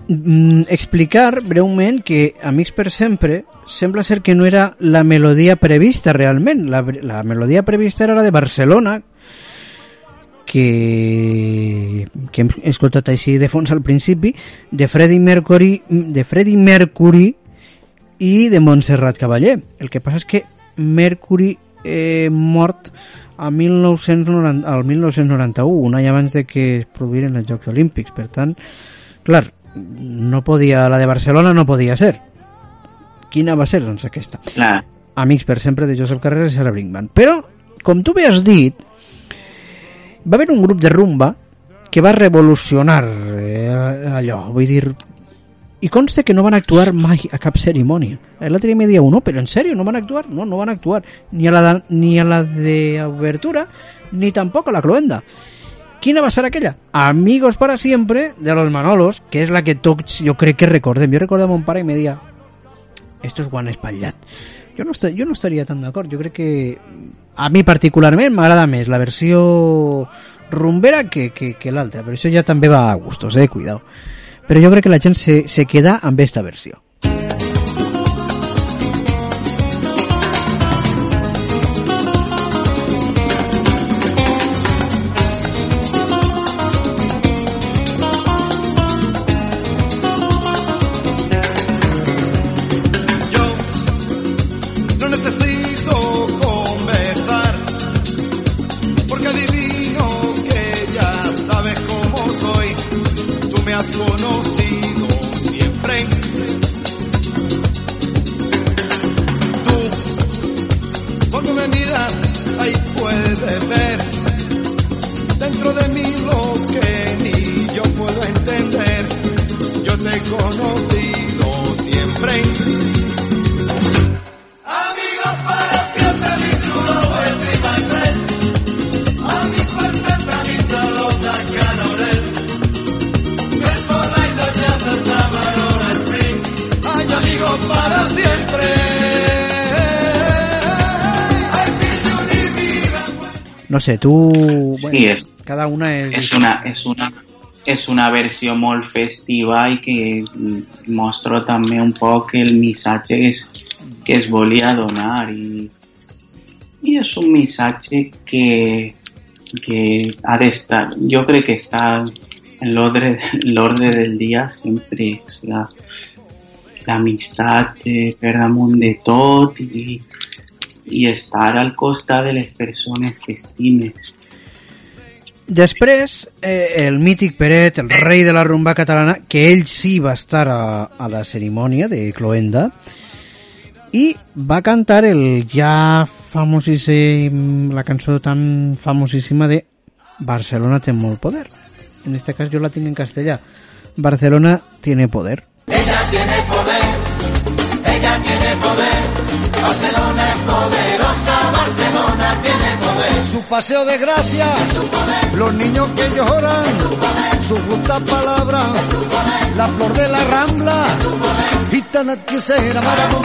Mm, explicar breument que Amics per sempre sembla ser que no era la melodia prevista realment. La, la prevista era la de Barcelona, que, que hem escoltat així de fons al principi, de Freddie Mercury, de Freddie Mercury i de Montserrat Cavaller. El que passa és que Mercury eh, mort a 1990, al 1991, un any abans de que es produïren els Jocs Olímpics. Per tant, clar, no podia, la de Barcelona no podia ser. Quina va ser, doncs, aquesta? Clar. Amics per sempre de Josep Carreras i Sarah Brinkman. Però, com tu bé has dit, va haver un grup de rumba que va revolucionar eh, allò, vull dir... I consta que no van actuar mai a cap cerimònia. L'altre dia me dia uno, però en sèrio, no van actuar? No, no van actuar ni a la de, ni a la de obertura, ni tampoc a la cloenda. Quina va ser aquella? Amigos para siempre de los Manolos, que és la que tots jo crec que recordem. Jo recordo a mon pare i me dia esto és guan espatllat. Jo no, jo no estaria tan d'acord. Jo crec que a mi particularment m'agrada més la versió rumbera que, que, que l'altra, però això ja també va a gustos, eh, cuidado. Però jo crec que la gent se, se queda amb esta versió. No sé, tu... Bueno, Sí, és, cada una és... és una, és una, és una versió molt festiva i que mm, mostra també un poc el missatge que es, que es volia donar i, i és un missatge que, que ha d'estar, jo crec que està en l'ordre l'ordre del dia sempre, o sigui, l'amistat eh, per damunt de tot i, i estar al costat de les persones que estimes. Després, eh, el mític Peret, el rei de la rumba catalana, que ell sí va estar a, a la cerimònia de Cloenda, i va cantar el ja famosíssim, la cançó tan famosíssima de Barcelona té molt poder. En este cas jo la tinc en castellà. Barcelona tiene poder. Ella tiene poder, ella tiene poder. Barcelona es poderosa, Barcelona tiene poder. Su paseo de gracia, los niños que lloran, su justa palabra, la flor de la rambla, gitana hechicera, marabó,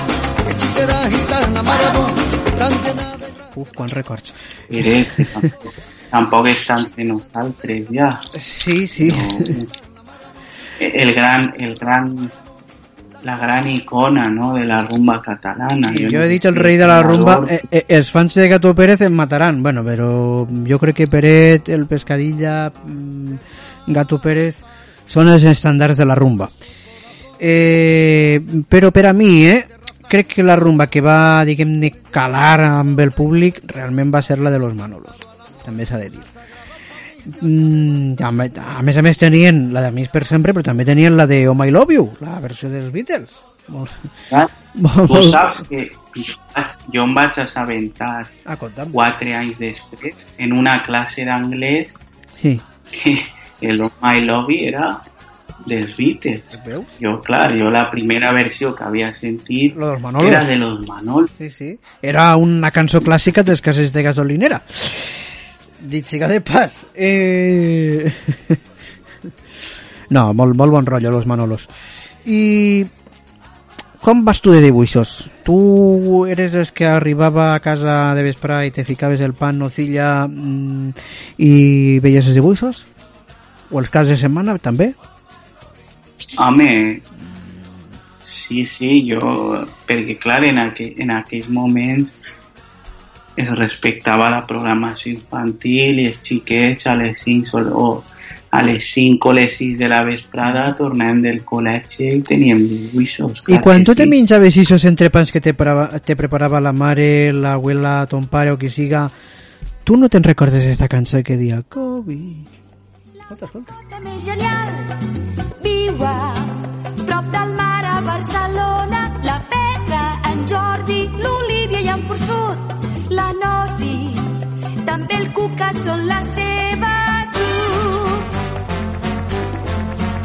hechicera gitana, marabó, tan llena de... Uf, quants records. Pérez, que tampoc, tampoc està entre nosaltres ja. Sí, sí. El gran, el gran, la gran icona, ¿no? De la rumba catalana. Sí, yo he dicho el rey de la rumba. Eh, eh, els fans de Gato Pérez em mataran. Bueno, pero yo creo que Peret, el Pescadilla, mm, Gato Pérez són els estàndards de la rumba. Eh, però per a mi, eh, crec que la rumba que va, diguem-ne, calar amb el públic realment va ser la de los Manolos. També s'ha de dir. Mm, a, més a més tenien la d'Amics per sempre, però també tenien la de Oh My Love You, la versió dels Beatles. Molt, Ah, molt, Tu saps que jo em vaig assabentar Ah, quatre anys després en una classe d'anglès Sí. que el Oh My Love You era dels Beatles. Jo, clar, jo la primera versió que havia sentit Lo era de los Manolos. Sí, sí. Era una cançó clàssica dels cases de gasolinera. Dit siga de pas. Eh... No, molt, molt bon rotllo, los Manolos. I com vas tu de dibuixos? Tu eres els que arribava a casa de vespre i te ficaves el pan nocilla mm, i veies els dibuixos? O els caps de setmana també? Home, sí, sí, jo... Perquè, clar, en, aqu en aquells moments es respectava la programació infantil i els xiquets a les 5 sol, o a les 5 o les 6 de la vesprada tornàvem del col·legi i teníem dibuixos. I quan tu te menjaves esos entrepans que te, preparava, te preparava la mare, la abuela, ton pare o qui siga, tu no te'n recordes esta cançó que dia Kobe? Escolta, escolta. Cosa més genial viu a prop del mar a Barcelona la Petra, en Jordi, l'Olivia i en Forçut la també el Cuca són la seva truc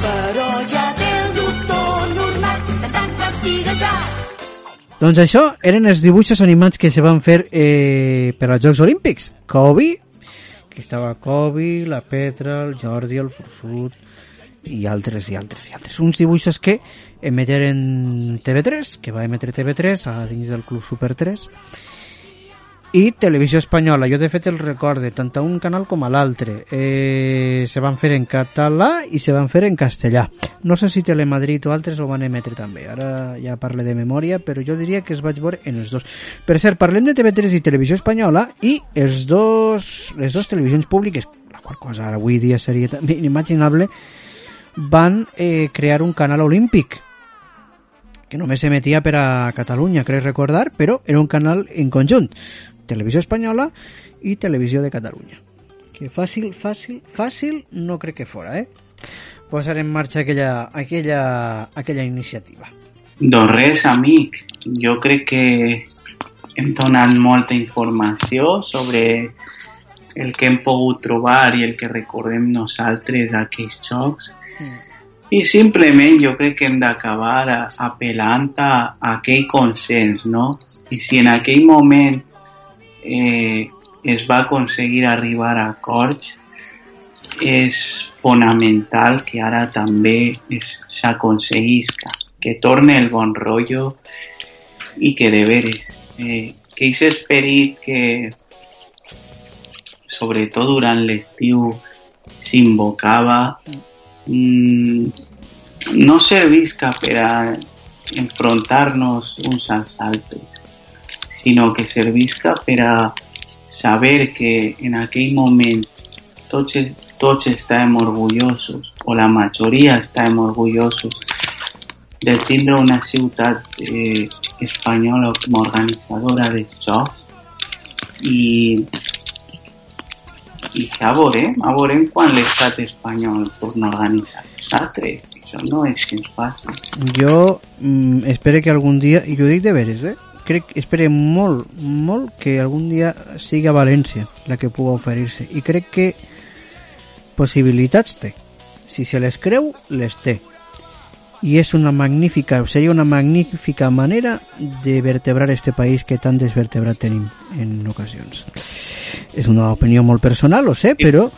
però ja té el doctor normal de tant prestiguejar Doncs això eren els dibuixos animats que se van fer eh, per als Jocs Olímpics. Kobe, que estava Kobe, la Petra, el Jordi, el Forçut i altres i altres i altres. Uns dibuixos que emeteren TV3, que va emetre TV3 a dins del Club Super 3 i Televisió Espanyola. Jo, de fet, el recorde tant a un canal com a l'altre. Eh, se van fer en català i se van fer en castellà. No sé si Telemadrid o altres ho van emetre també. Ara ja parle de memòria, però jo diria que es vaig veure en els dos. Per cert, parlem de TV3 i Televisió Espanyola i els dos, les dues televisions públiques, la qual cosa ara avui dia seria també inimaginable, van eh, crear un canal olímpic que només s'emetia per a Catalunya, crec recordar, però era un canal en conjunt. Televisió Espanyola i Televisió de Catalunya. Que fàcil, fàcil, fàcil no crec que fora, eh? Posar en marxa aquella, aquella, aquella iniciativa. Doncs res, amic. Jo crec que hem donat molta informació sobre el que hem pogut trobar i el que recordem nosaltres d'aquells jocs. I simplement jo crec que hem d'acabar apel·lant a, a aquell consens, no? I si en aquell moment eh, es va aconseguir arribar a acords, és fonamental que ara també es- s'aconseguisca, que torne el bon rotllo i que de veres, eh, que aquest esperit que sobretot durant l'estiu s'invocava mm, no servisca per a enfrontar-nos uns sinó que servisca per a saber que en aquell moment tots, tots estàvem orgullosos, o la majoria estàvem orgullosos de tindre una ciutat eh, espanyola com a organitzadora dels jocs i, i ja veurem, ja veurem quan l'estat espanyol torna a organitzar els altres. Això no és gens fàcil. Jo mm, espero que algun dia, i ho dic de veres, eh? Crec, espero molt, molt que algun dia sigui a València la que pugui oferir-se. I crec que possibilitats té. Si se les creu, les té. y es una magnífica, sería una magnífica manera de vertebrar este país que tan desvertebrat tenim en ocasions. És una opinió molt personal, ho sé, però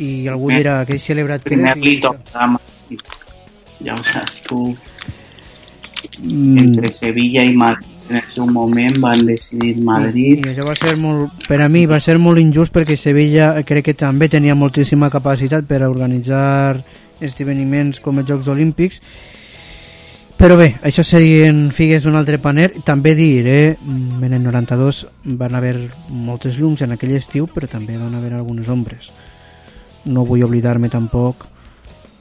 i algú dirà que he celebrat primer Pérez i- lito a Madrid. Ja ho saps tu. Mm. Entre Sevilla i Madrid en el seu moment van decidir Madrid. I, i allò va ser molt, per a mi va ser molt injust perquè Sevilla crec que també tenia moltíssima capacitat per a organitzar esdeveniments com els Jocs Olímpics. Però bé, això serien figues d'un altre paner també dir, eh, en el 92 van haver moltes llums en aquell estiu però també van haver algunes ombres. No vull oblidar-me tampoc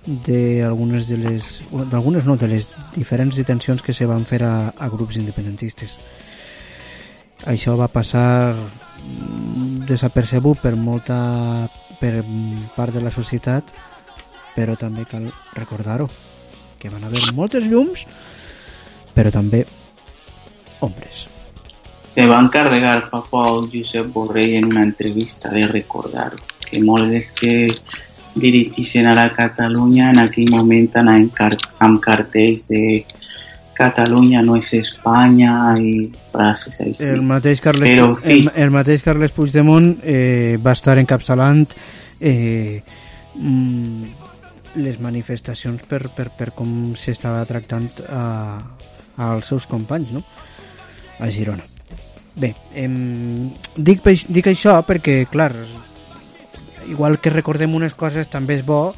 d'algunes de les d'algunes no, de les diferents detencions que se van fer a, a grups independentistes. Això va passar mm, desapercebut per molta per part de la societat però també cal recordar-ho que van haver moltes llums però també ombres Se va fa poc Josep Borrell en una entrevista de recordar que molts dels que dirigissin a la Catalunya en aquell moment car amb cartells de Catalunya no és Espanya i frases així. el mateix Carles, Però, en el, el mateix Carles Puigdemont eh, va estar encapçalant eh, mm, les manifestacions per, per, per com s'estava tractant a, als seus companys no? a Girona bé, em, dic, dic això perquè clar igual que recordem unes coses també és bo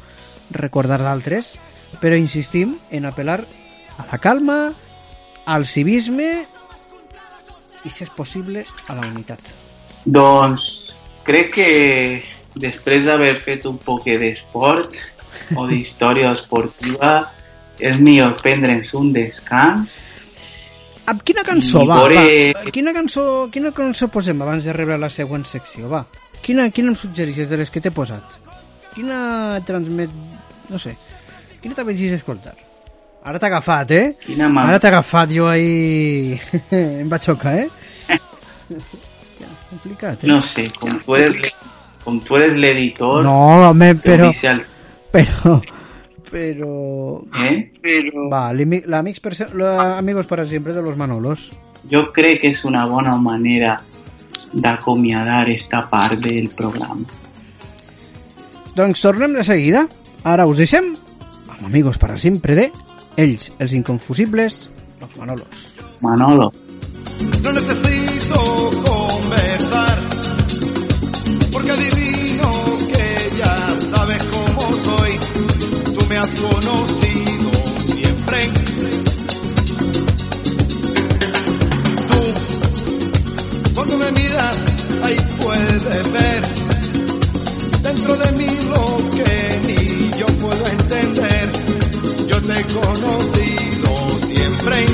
recordar d'altres però insistim en apel·lar a la calma al civisme i si és possible a la unitat. Doncs crec que després d'haver fet un poc d'esport o d'història esportiva és millor prendre'ns un descans. Amb quina cançó, va, va, quina cançó, quina cançó posem abans de rebre la següent secció, va quina, quina em suggereixes de les que t'he posat quina transmet no sé, quina t'avegis a escoltar ara t'ha agafat, eh? Quina mà. ara t'ha agafat jo ahí em va xocar, eh? ja, complicat, eh? no sé, com tu eres com tu eres l'editor No, home, però... oficial, Però... Però... eh? Va, l'ami- l'amics per se- la- amigos para siempre de los Manolos. jo crec que és una bona manera d'acomiadar esta part del programa Doncs tornem de seguida. Ara us deixem amb amigos para siempre de ells, els inconfusibles, los Manolos. Manolo No necesito ver dentro de mí lo que ni yo puedo entender. Yo te he conocido siempre.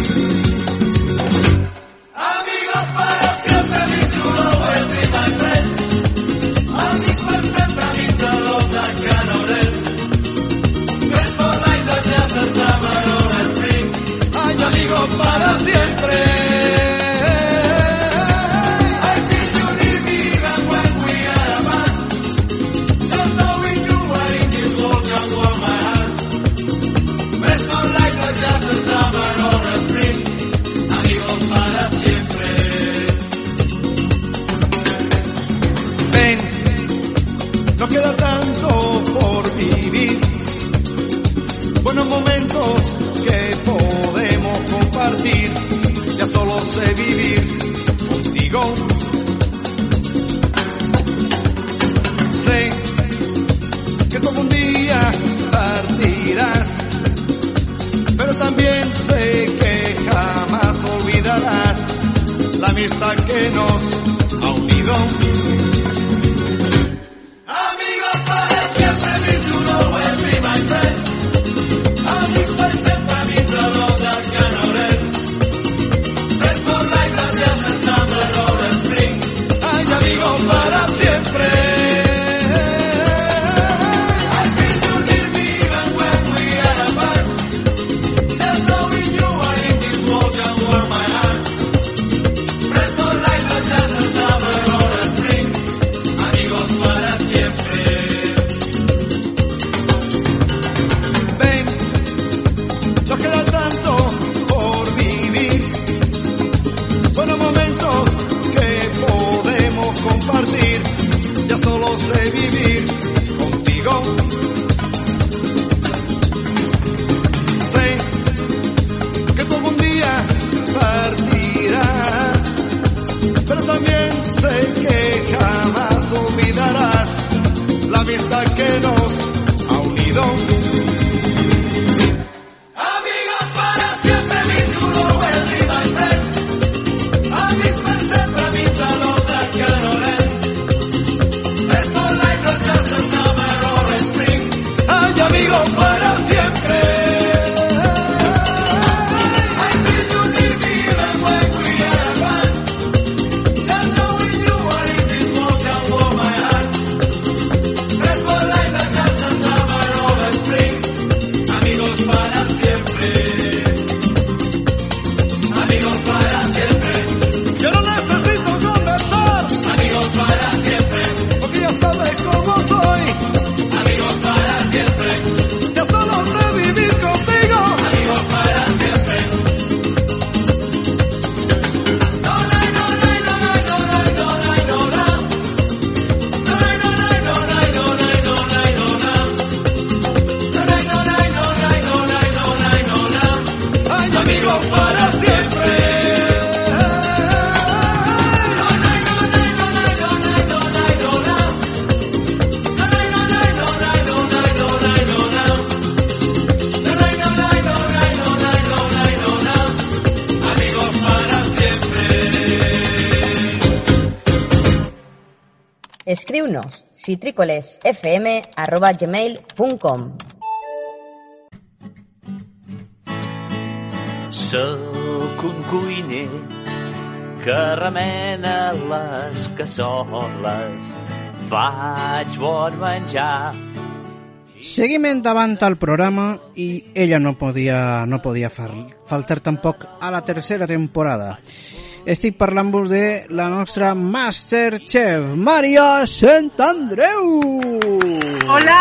Sé que tú algún día partirás. Pero también sé que jamás olvidarás la amistad que nos Citricolesfm.gmail.com Sóc un cuiner que remena les cassoles. Faig bon menjar. Seguim endavant al programa i ella no podia, no podia fal faltar tampoc a la tercera temporada. Estic parlant-vos de la nostra Masterchef, Maria Sant Andreu! Hola!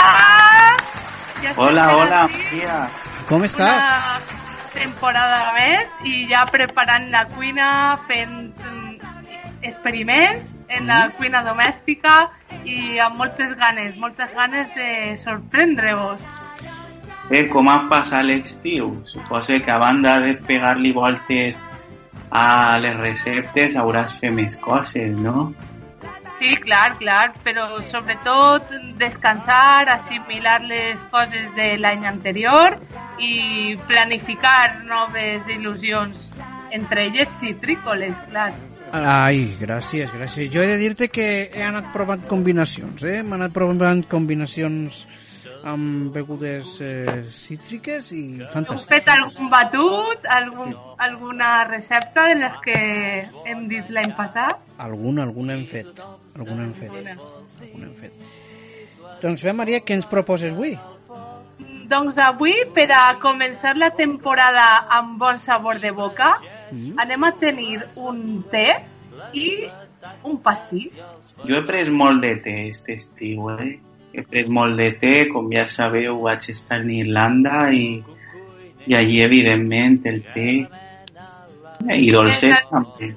Ja Hola, hola, Maria. Com estàs? Una temporada més i ja preparant la cuina, fent mm, experiments en la cuina domèstica i amb moltes ganes, moltes ganes de sorprendre-vos. Eh, com ha passat l'estiu? Suposo que a banda de pegar-li voltes a les receptes hauràs fet més coses, no? Sí, clar, clar, però sobretot descansar, assimilar les coses de l'any anterior i planificar noves il·lusions, entre elles citrícoles, clar. Ai, gràcies, gràcies. Jo he de dir-te que he anat provant combinacions, eh? M'he anat provant combinacions amb begudes eh, cítriques i Heu fantàstiques. fet algun batut, algun, alguna recepta de les que hem dit l'any passat? Alguna, alguna hem fet. Alguna hem fet. Alguna. Alguna hem fet. Doncs bé, Maria, què ens proposes avui? Doncs avui, per a començar la temporada amb bon sabor de boca, Mm. anem a tenir un té i un pastís. Jo he pres molt de té aquest estiu, eh? Pres molt de té, com ja sabeu, vaig estar en Irlanda i, i allí, evidentment, el té i dolces també.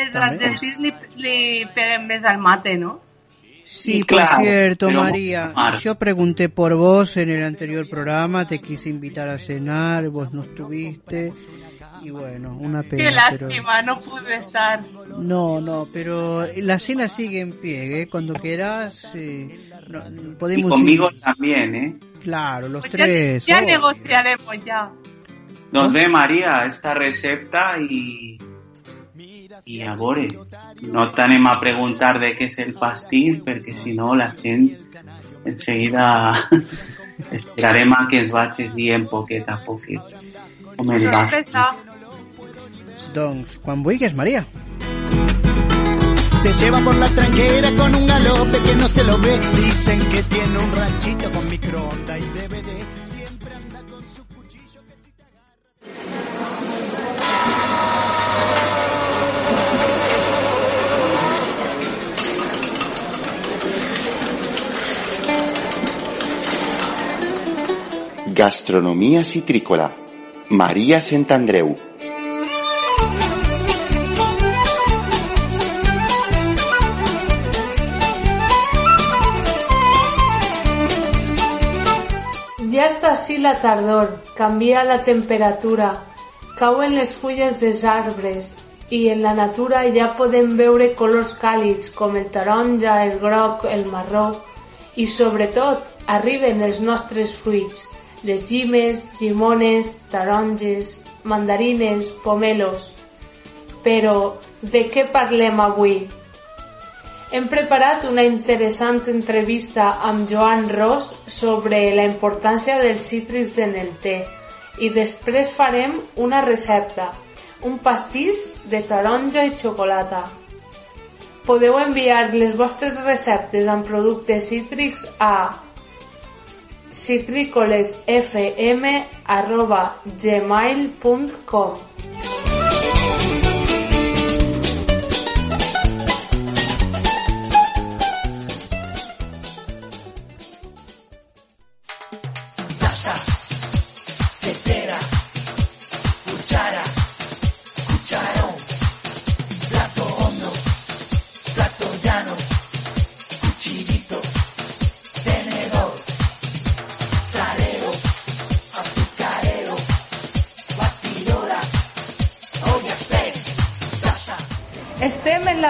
Els argentins li, li peguen més al mate, no? Sí, Sí, por claro, cierto, María, Mar- yo pregunté por vos en el anterior programa, te quise invitar a cenar, vos no estuviste, y bueno, una Qué pena, pero... lástima, no pude estar. No, no, pero la cena sigue en pie, ¿eh? Cuando quieras, eh, no- Y podemos conmigo ir- también, ¿eh? Claro, los Pues tres. ya oh. negociaremos ya. Nos ve María esta recepta i, i a veure, no t'anem a preguntar de què és el pastís perquè si no la gent en seguida esperarem a que ens vagis dient poquet a poquet com el va. Doncs, quan vulguis, María. Te lleva por la tranquera con un galope que no se lo ve. Dicen que tiene un ranchito con microondas y DVD. Siempre anda con su cuchillo. Gastronomía citrícola. María Santandreu. Està així la tardor, canvia la temperatura, cauen les fulles dels arbres i en la natura ja podem veure colors càlids com el taronja, el groc, el marró i sobretot arriben els nostres fruits, les llimes, llimones, taronges, mandarines, pomelos. Però de què parlem avui? Hem preparat una interessant entrevista amb Joan Ros sobre la importància dels cítrics en el té i després farem una recepta, un pastís de taronja i xocolata. Podeu enviar les vostres receptes amb productes cítrics a citricolesfm.gmail.com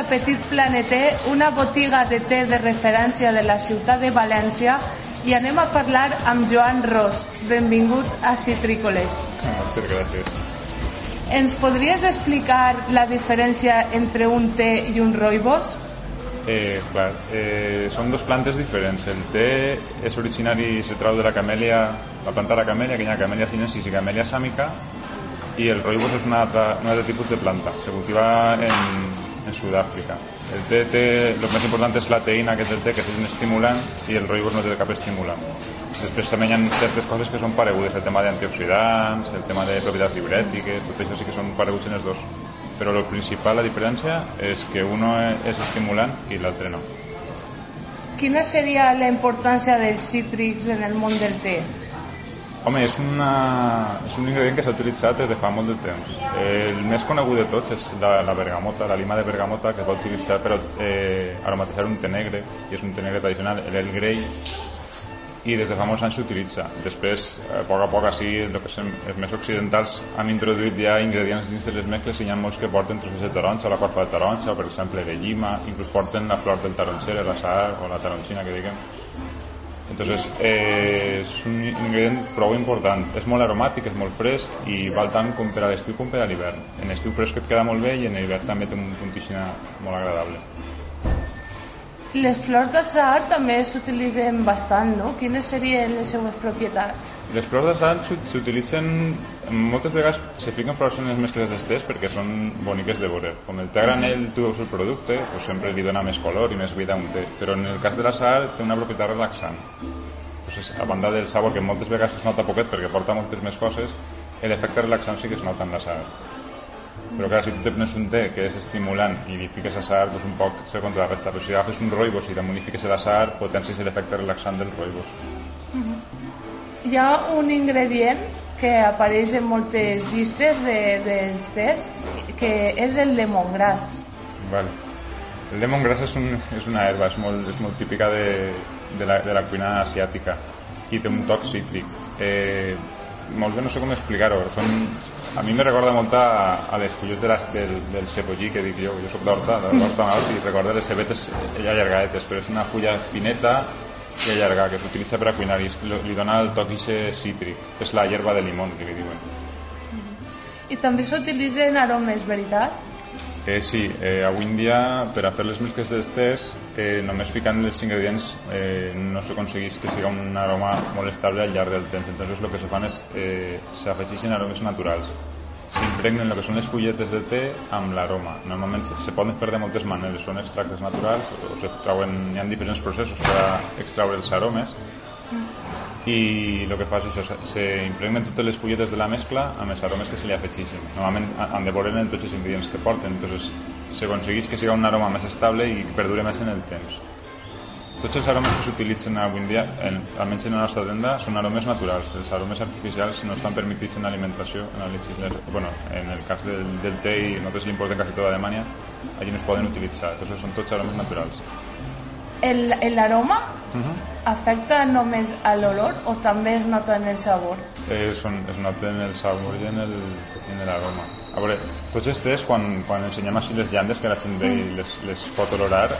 La Petit Planeté, una botiga de té de referència de la ciutat de València i anem a parlar amb Joan Ros. Benvingut a Citrícoles. Moltes gràcies. Ens podries explicar la diferència entre un té i un roibos? Eh, clar, eh, són dos plantes diferents. El té és originari i se trau de la camèlia, la planta de la camèlia, que hi ha camèlia sinensis i camèlia sàmica, i el roibos és un altre, un altre tipus de planta. Se cultiva en, en Sud-àfrica. El té té, el més important és la teïna que és el té, que és un estimulant, i el roibos no té cap estimulant. Després també hi ha certes coses que són paregudes, el tema d'antioxidants, el tema de propietats fibrètiques, tot això sí que són pareguts en els dos. Però el principal, la diferència, és que uno és estimulant i l'altre no. Quina seria la importància dels cítrics en el món del té? Home, és, una, és un ingredient que s'ha utilitzat des de fa molt de temps. El més conegut de tots és la, la bergamota, la lima de bergamota que es va utilitzar per eh, aromatitzar un té negre, i és un té negre tradicional, el Grey, i des de fa molts anys s'utilitza. Després, a poc a poc, així, el que som, els més occidentals han introduït ja ingredients dins de les mescles i hi ha molts que porten trossos de taronja, la corfa de taronja, per exemple de llima, inclús porten la flor del taronxer, la sar o la taronxina que diguem. Entonces, eh, és un ingredient prou important. És molt aromàtic, és molt fresc i val tant com per a l'estiu com per a l'hivern. En estiu fresc et queda molt bé i en l'hivern també té un puntixina molt agradable. Les flors del Sahar també s'utilitzen bastant, no? Quines serien les seues propietats? Les flors de sal s'ut- s'utilitzen moltes vegades se fiquen flors en les mescles d'estés perquè són boniques de veure. Com el té granel tu veus el producte, pues sempre li dona més color i més vida a un té. Però en el cas de la sal té una propietat relaxant. Entonces, a banda del sabor, que moltes vegades es nota poquet perquè porta moltes més coses, l'efecte relaxant sí que es nota en la sal. Però clar, si tu te prens un té que és estimulant i li fiques a sal, doncs un poc se contrarresta. Però si agafes un roibos i damunt li fiques la sal, potencies l'efecte relaxant del roibos. Hi ha un ingredient que apareix en moltes llistes de, dels tés, que és el lemongrass. Vale. El lemongrass és, un, és una herba, és molt, és molt típica de, de, la, de la cuina asiàtica i té un toc cítric. Eh, molt bé, no sé com explicar-ho. Són, a mi me recorda molt a, a les fulles de les, del, del cebollí que dic jo, jo soc d'Horta, de Nord, i recorda les cebetes allargadetes, però és una fulla fineta i allargada que s'utilitza per a cuinar i li dona el toc ixe cítric. És la hierba de limón, que li diuen. I també s'utilitzen aromes, veritat? Eh, sí, eh, avui en dia per a fer les mescles d'estés eh, només ficant els ingredients eh, no s'aconsegueix que siga un aroma molt estable al llarg del temps. Entonces el que se fan és eh, s'afegeixen aromes naturals. S'impregnen el que són les fulletes de té amb l'aroma. Normalment se poden fer de moltes maneres. Són extractes naturals o se trauen, hi ha diferents processos per a extraure els aromes i el que fa és això, se, totes les fulletes de la mescla amb els aromes que se li afegeixen. Normalment ha- han de veure en tots els ingredients que porten, entonces s'aconsegueix que siga un aroma més estable i que perdure més en el temps. Tots els aromes que s'utilitzen avui en dia, en, almenys en la nostra tenda, són aromes naturals. Els aromes artificials no estan permitits en l'alimentació, en, bueno, en el cas del, del té i nosaltres l'importem quasi tota Alemanya, allí no es poden utilitzar. Entonces són tots aromes naturals. El- L'aroma Uh -huh. afecta només a l'olor o també es nota en el sabor? eh, són, es nota en el sabor i en el, en l'aroma. A veure, tots els tés, quan, quan ensenyem així les llandes que la gent i les, les pot olorar,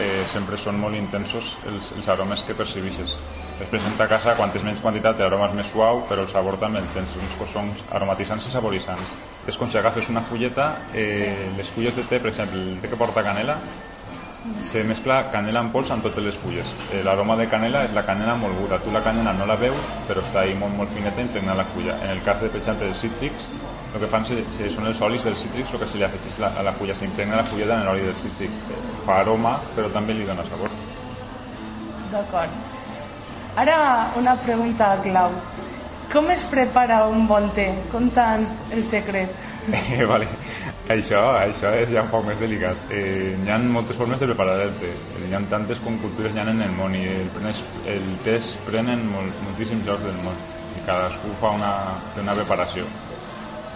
eh, sempre són molt intensos els, els aromes que percibixes. Després en ta casa, quantes menys quantitat, l'aroma és més suau, però el sabor també el tens, uns cosons aromatitzants i saboritzants. És com si agafes una fulleta, eh, les fulles de té, per exemple, el té que porta canela, se mescla canela en pols amb totes les fulles. Eh, L'aroma de canela és la canela molguda. Tu la canela no la veus, però està ahí molt, molt fineta impregnada la fulla. En el cas, de, per exemple, dels cítrics, el que fan són els olis dels cítrics, el que se li afegeix la, a la fulla, s'impregna la fulleta en l'oli del cítric. Eh, Fa aroma, però també li dona sabor. D'acord. Ara una pregunta clau. Com es prepara un bon té? Conta'ns el secret. Eh, vale. Això, això és ja un poc més delicat. Eh, hi ha moltes formes de preparar el té. Hi ha tantes com cultures hi ha en el món i el, pren- el té es pren en mol, moltíssims llocs del món i cadascú fa una, té una preparació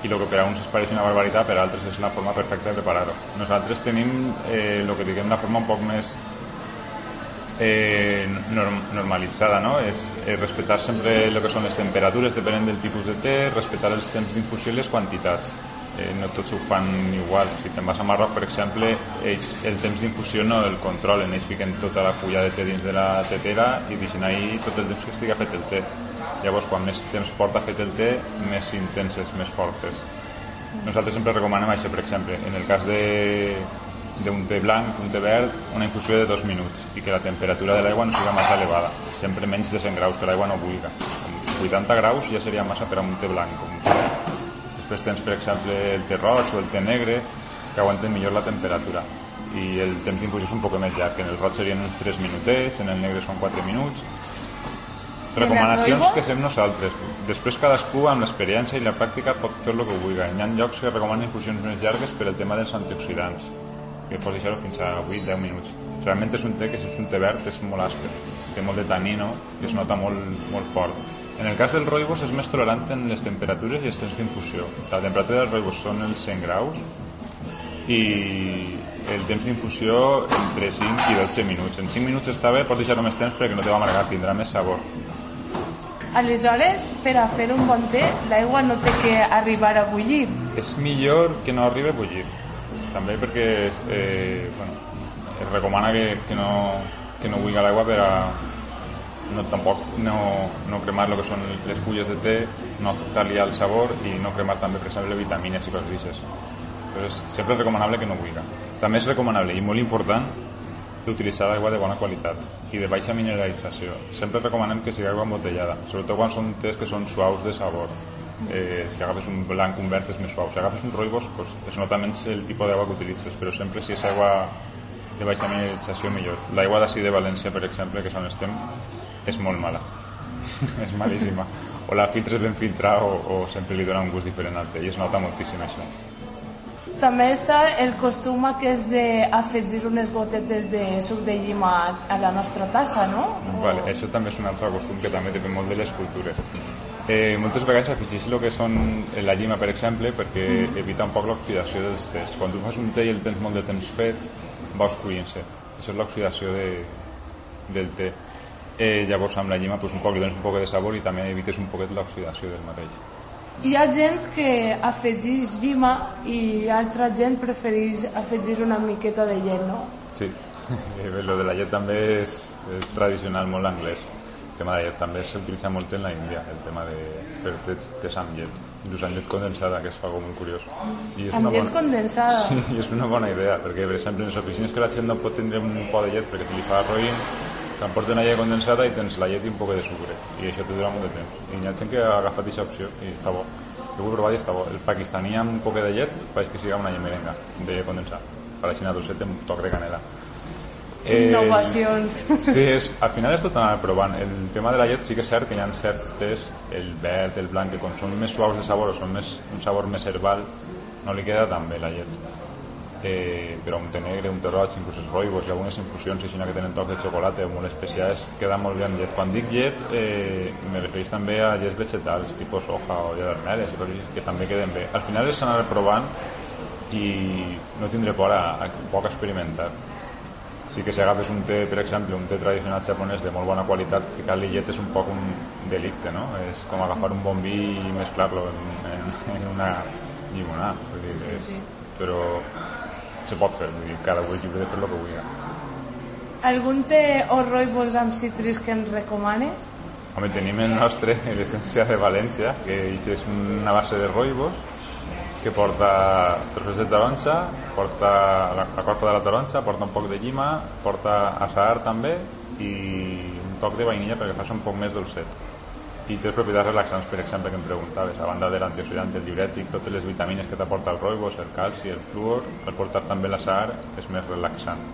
i el que per a uns es pareix una barbaritat, per a altres és la forma perfecta de preparar-ho. Nosaltres tenim eh, el que diguem la forma un poc més eh, norm, normalitzada, no? És, és respectar sempre el que són les temperatures, depenent del tipus de té, respectar els temps d'infusió i les quantitats. Eh, no tots ho fan igual. Si te'n vas a Marroc, per exemple, ells el temps d'infusió no el controlen, ells fiquen tota la fulla de té dins de la tetera i deixen ahí tot el temps que estigui fet el té. Llavors, quan més temps porta fet el té, més intenses, més fortes. Nosaltres sempre recomanem això, per exemple, en el cas de d'un té blanc, un té verd, una infusió de dos minuts i que la temperatura de l'aigua no sigui massa elevada, sempre menys de 100 graus, que l'aigua no buiga. Amb 80 graus ja seria massa per a un té blanc. Un té. Després tens, per exemple, el té roig o el té negre, que aguanten millor la temperatura i el temps d'infusió és un poc més llarg. En el roig serien uns 3 minutets, en el negre són 4 minuts. Recomanacions que fem nosaltres. Després cadascú amb l'experiència i la pràctica pot fer el que vulgui. Hi ha llocs que recomanen infusions més llargues per el tema dels antioxidants, que pots deixar-ho fins a 8-10 minuts. Realment és un té que si és un té verd és molt àsper, té molt de tanino i es nota molt, molt fort. En el cas del rooibos és més tolerant en les temperatures i els temps d'infusió. La temperatura del rooibos són els 100 graus i el temps d'infusió entre 5 i 12 minuts. En 5 minuts està bé, pots deixar-ho més temps perquè no te va amargar, tindrà més sabor. Aleshores, per a fer un bon té, l'aigua no té que arribar a bullir. És millor que no arribi a bullir. També perquè eh, bueno, es recomana que, que no, que no buiga l'aigua per a no, tampoc no, no cremar el que són les fulles de té, no afectar-li al sabor i no cremar també, per exemple, vitamines i coses d'aixes. Entonces, sempre és recomanable que no buiga. També és recomanable i molt important d'utilitzar aigua de bona qualitat i de baixa mineralització. Sempre recomanem que sigui aigua embotellada, sobretot quan són tés que són suaus de sabor. Eh, si agafes un blanc, un verd és més suau. Si agafes un rooibos, pues, es nota menys el tipus d'aigua que utilitzes, però sempre si és aigua de baixa mineralització millor. L'aigua d'ací de València, per exemple, que és on estem, és molt mala. és malíssima. O la filtres ben filtrada o, o sempre li dona un gust diferent al té i es nota moltíssim això. També està el costum aquest d'afegir unes gotetes de suc de llima a la nostra tassa, no? Vale, això també és un altre costum que també depèn molt de les cultures. Eh, moltes vegades afegeix el que són la llima, per exemple, perquè evita un poc l'oxidació dels tés. Quan tu fas un té i el tens molt de temps fet, va oscurint-se. Això és l'oxidació de, del té. Eh, llavors amb la llima pues, un poc li dones un poc de sabor i també evites un poquet l'oxidació del mateix. Hi ha gent que afegeix llima i altra gent prefereix afegir una miqueta de llet, no? Sí, Eh, lo de la llet també és, és tradicional molt anglès. El tema de la llet també s'utilitza molt en la Índia, el tema de fer tés amb llet, inclús amb llet condensada, que és algo molt curiós. I Amb llet condensada. Sí, és una bona idea, perquè per exemple en les oficines que la gent no pot tindre un pot de llet perquè te li fa roïn, t'emporten una llet condensada i tens la llet i un poc de sucre, i això te dura molt de temps. I hi ha gent que ha agafat aquesta opció i està bo. Jo ho he provat i està bo. El pakistaní amb un poc de llet pareix que siga una llet merenga de llet condensada. Per així doset amb un toc de canela. Innovacions. Sí, és, al final és tot anar provant. El tema de la llet sí que és cert que hi ha certs tés, el verd, el blanc, que com són més suaus de sabor o són més, un sabor més herbal, no li queda tan bé la llet. Eh, però un té negre, un té roig, inclús els roibos i algunes infusions així que tenen tocs de xocolata o molt especials, queda molt bé amb llet. Quan dic llet, eh, me refereix també a llets vegetals, tipus soja o llet i coses que també queden bé. Al final és anar provant i no tindré por a, a poc experimentar sí que si agafes un té, per exemple, un té tradicional japonès de molt bona qualitat, ficar-li llet és un poc un delicte, no? És com agafar un bon vi i mesclar-lo en, en, en una llimonar. Vull dir, és, sí. Però se pot fer, vull dir, cada un és lliure de fer el que vulgui. Algun té o roibos amb cítrics que ens recomanes? Home, tenim el nostre, l'essència de València, que és una base de roibos, que porta trossos de taronja, porta la, la corpa de la taronja, porta un poc de llima, porta azahar també i un toc de vainilla perquè fa un poc més dolcet. I té propietats relaxants, per exemple, que em preguntaves, a banda de l'antioxidant, el diurètic, totes les vitamines que t'aporta el roibos, el calci, el fluor, al portar també l'azahar és més relaxant.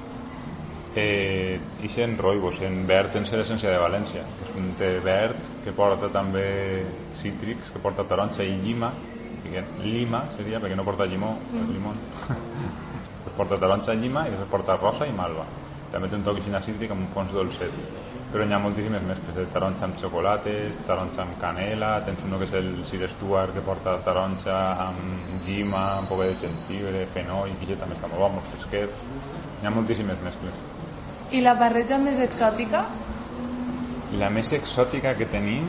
Eh, i en roibos, en verd en ser l'essència de València, que és un té verd que porta també cítrics, que porta taronja i llima, lima seria, perquè no porta llimó, mm. Mm. limón. pues porta taronja, llima i després porta rosa i malva. També té un toc cítric amb un fons dolcet. Però n'hi ha moltíssimes més, que taronja amb xocolata, taronja amb canela, tens uno que és el Sir Stuart que porta taronja amb llima, un poc de jengibre, fenol, i que també està molt bo, molt fresquet. N'hi ha moltíssimes mescles. I la barreja més exòtica? La més exòtica que tenim,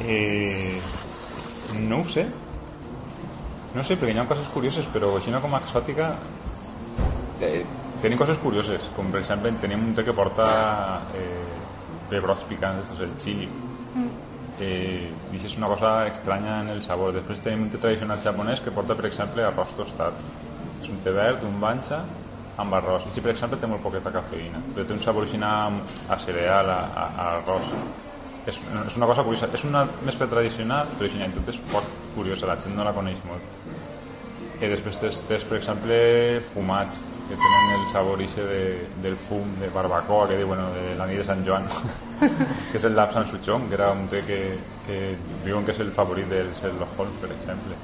eh, no ho sé. No sé, perquè hi ha coses curioses, però així no com a exòtica eh, tenim coses curioses, com per exemple tenim un té que porta eh, pebrots picants, és el chili. Eh, I això és una cosa estranya en el sabor. Després tenim un té tradicional japonès que porta, per exemple, arròs tostat. És un té verd, un banxa, amb arròs. I si, per exemple, té molt poqueta cafeïna, però té un sabor a, cereal, a, a, a arròs. És, és una cosa curiosa. És una mescla tradicional, però en tot és poc curiosa, la gent no la coneix molt. I després tens, tens per exemple, fumats, que tenen el sabor ixe de, del fum de barbacoa, que diuen, bueno, de la nit de Sant Joan, que és el Lap San Suchong, que era un té que, que diuen que és el favorit del Sherlock Holmes, per exemple.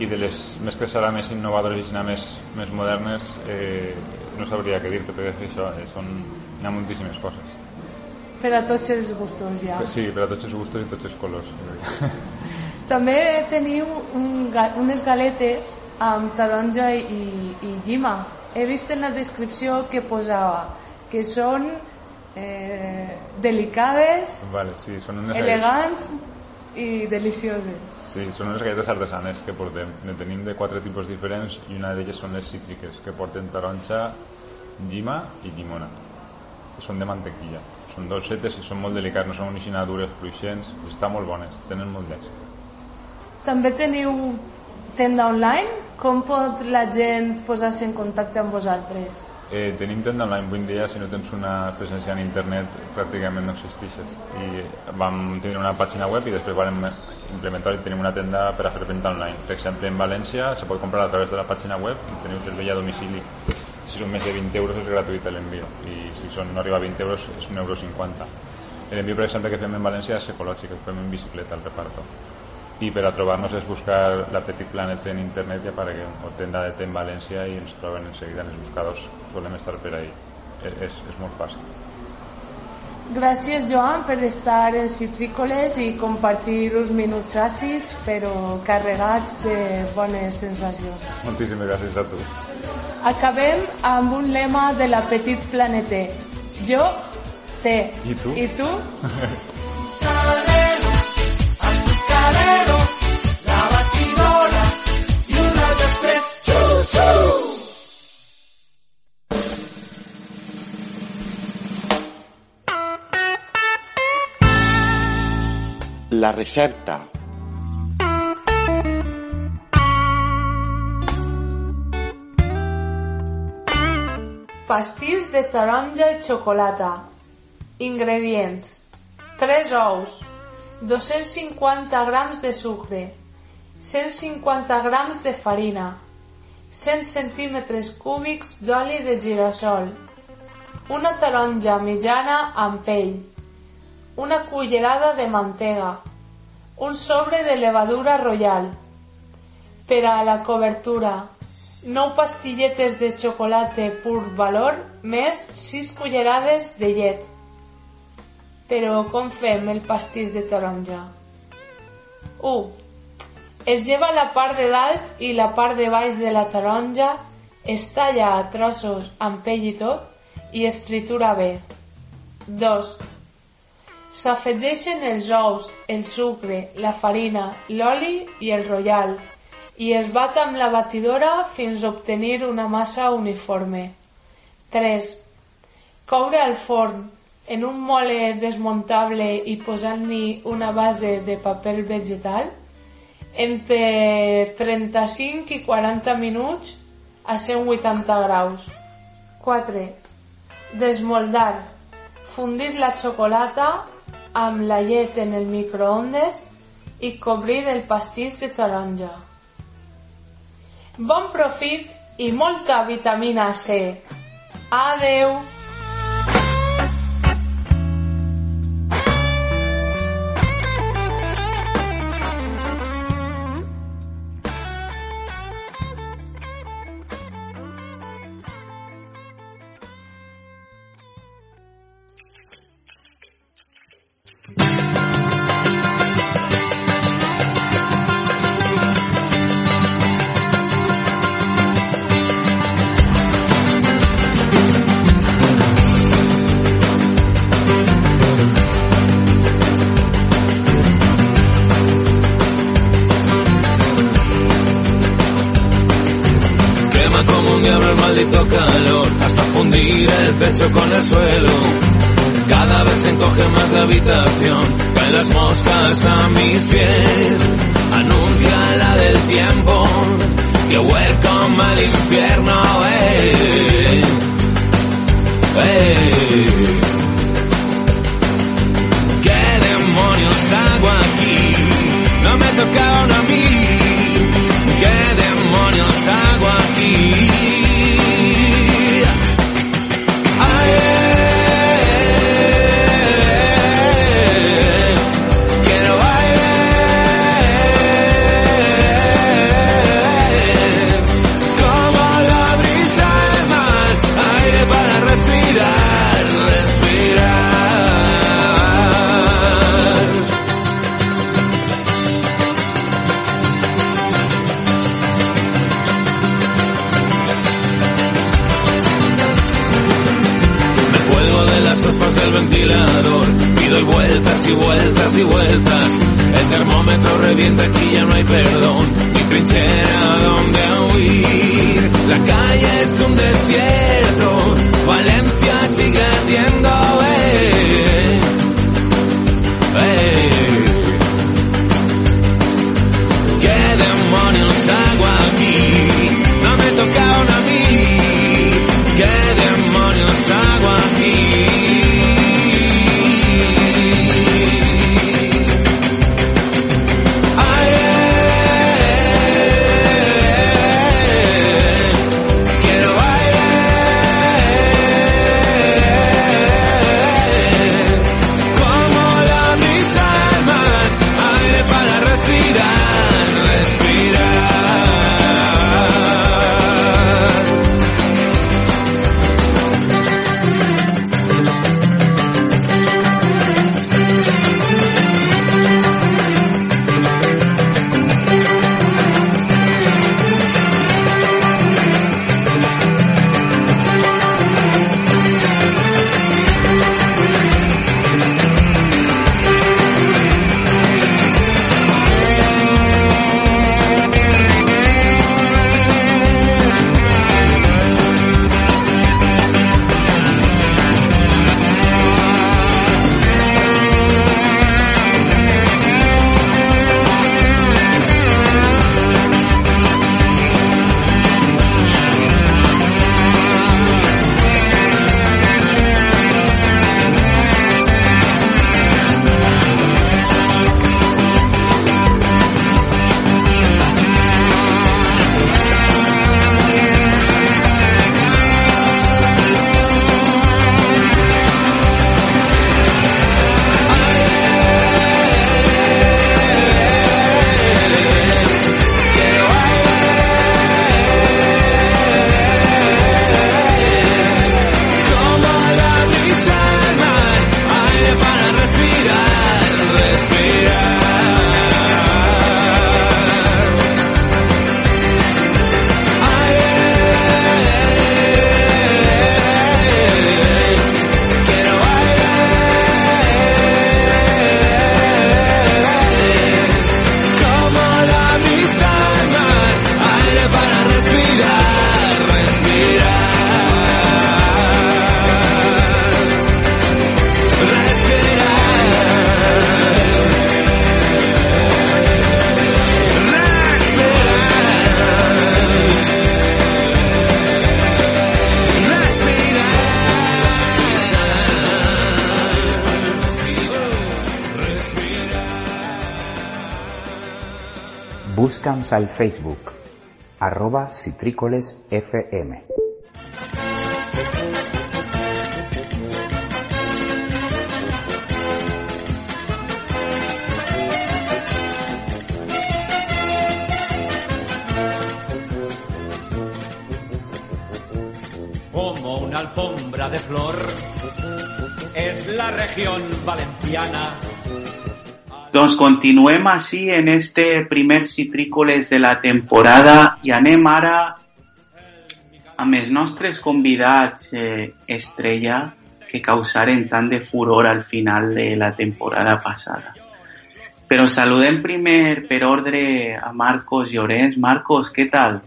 I de les mescles ara més innovadores i més, més modernes, eh, no sabria què dir-te, perquè això, eh, són, hi ha moltíssimes coses. Per a tots els gustos, ja. Sí, per a tots els gustos i tots els colors. També teniu un, unes galetes amb taronja i, i llima. He vist en la descripció que posava que són eh, delicades, Vale, sí, són unes elegants i delicioses. Sí, són unes galletes artesanes que portem. Ne tenim de quatre tipus diferents i una d'elles són les cítriques, que porten taronja, llima i llimona. Que són de mantequilla. Són dolcetes i són molt delicats, no són així dures, fluixents. Estan molt bones, tenen molt d'èxit. També teniu tenda online? Com pot la gent posar-se en contacte amb vosaltres? Eh, tenim tenda online, en dia si no tens una presència en internet pràcticament no existeixes. I vam tenir una pàgina web i després vam implementar i tenim una tenda per a fer venda online. Per exemple en València se pot comprar a través de la pàgina web i teniu servei a domicili. Si són més de 20 euros és gratuït l'envio. I si són, no arriba a 20 euros és 1,50 euro l'envio per exemple que fem en València és ecològic, el fem en bicicleta al reparto i per a trobar-nos és buscar la Petit Planet en internet i apareguem o tenda de té en València i ens troben en seguida en els buscadors solem estar per ahí és, és, és molt fàcil Gràcies, Joan, per estar en Citrícoles i compartir uns minuts àcids, però carregats de bones sensacions. moltíssimes gràcies a tu Acabem amb un lema de la Petit Planeté. Jo, té. I tu? I tu? La recepta. Pastís de taronja i xocolata. Ingredients. 3 ous, 250 grams de sucre, 150 grams de farina, 100 centímetres cúbics d'oli de girassol, una taronja mitjana amb pell, una cullerada de mantega, un sobre de levadura royal. Per a la cobertura, 9 pastilletes de xocolata pur valor més 6 cullerades de llet. Però com fem el pastís de taronja? 1. Es lleva la part de dalt i la part de baix de la taronja, es talla a trossos amb pell i tot i es tritura bé. 2. S'afegeixen els ous, el sucre, la farina, l'oli i el royal i es bat amb la batidora fins a obtenir una massa uniforme. 3. Coure al forn en un mole desmuntable i posant-hi una base de paper vegetal entre 35 i 40 minuts a 180 graus. 4. Desmoldar. Fundir la xocolata amb la llet en el microondes i cobrir el pastís de taronja. Bon profit i molta vitamina C. Adeu! Fundir el techo con Al Facebook, arroba citrícolesfm. como una alfombra de flor. Es la región valenciana. Doncs continuem així en este primer Citrícoles de la temporada i anem ara amb els nostres convidats eh, estrella que causaren tant de furor al final de la temporada passada. Però saludem primer per ordre a Marcos Llorenç. Marcos, què tal?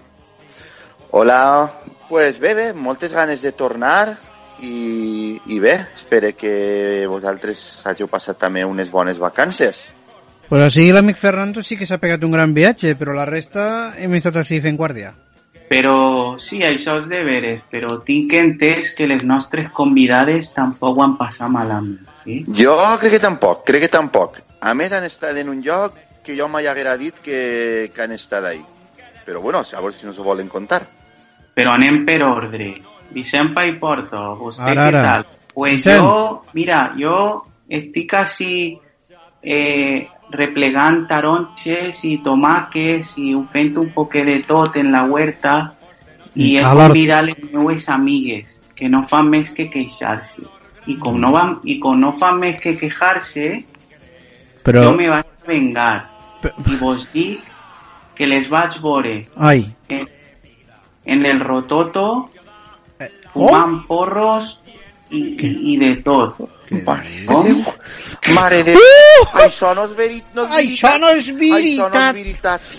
Hola, pues bé, bé, moltes ganes de tornar i, i bé, espero que vosaltres hàgiu passat també unes bones vacances. Pues així l'amic Fernando sí que s'ha pegat un gran viatge, però la resta hem estat així fent guàrdia. Però sí, això és de veres, però tinc entès que les nostres convidades tampoc ho han passat malament. Sí? Jo crec que tampoc, crec que tampoc. A més han estat en un lloc que jo mai haguera dit que, que han estat ahí. Però bueno, a veure si no s'ho volen contar. Però anem per ordre. Vicent Paiporto, vostè Ara, què ara. tal? Pues Vicent. yo, mira, yo estoy casi eh, replegant taronches y tomaques y fent un poque de tot en la huerta i he Calor. convidat les meues amigues que no fan més que queixar-se. I com no, van, i com no fan més que quejar-se, Però- jo me vaig vengar. I vos dic que les vaig veure Ai, en, en el rototo Fumant porros i, i de tot. Com? Mare de... Uh! Això no és verit, no és Això veritat. no és veritat. Això no és veritat.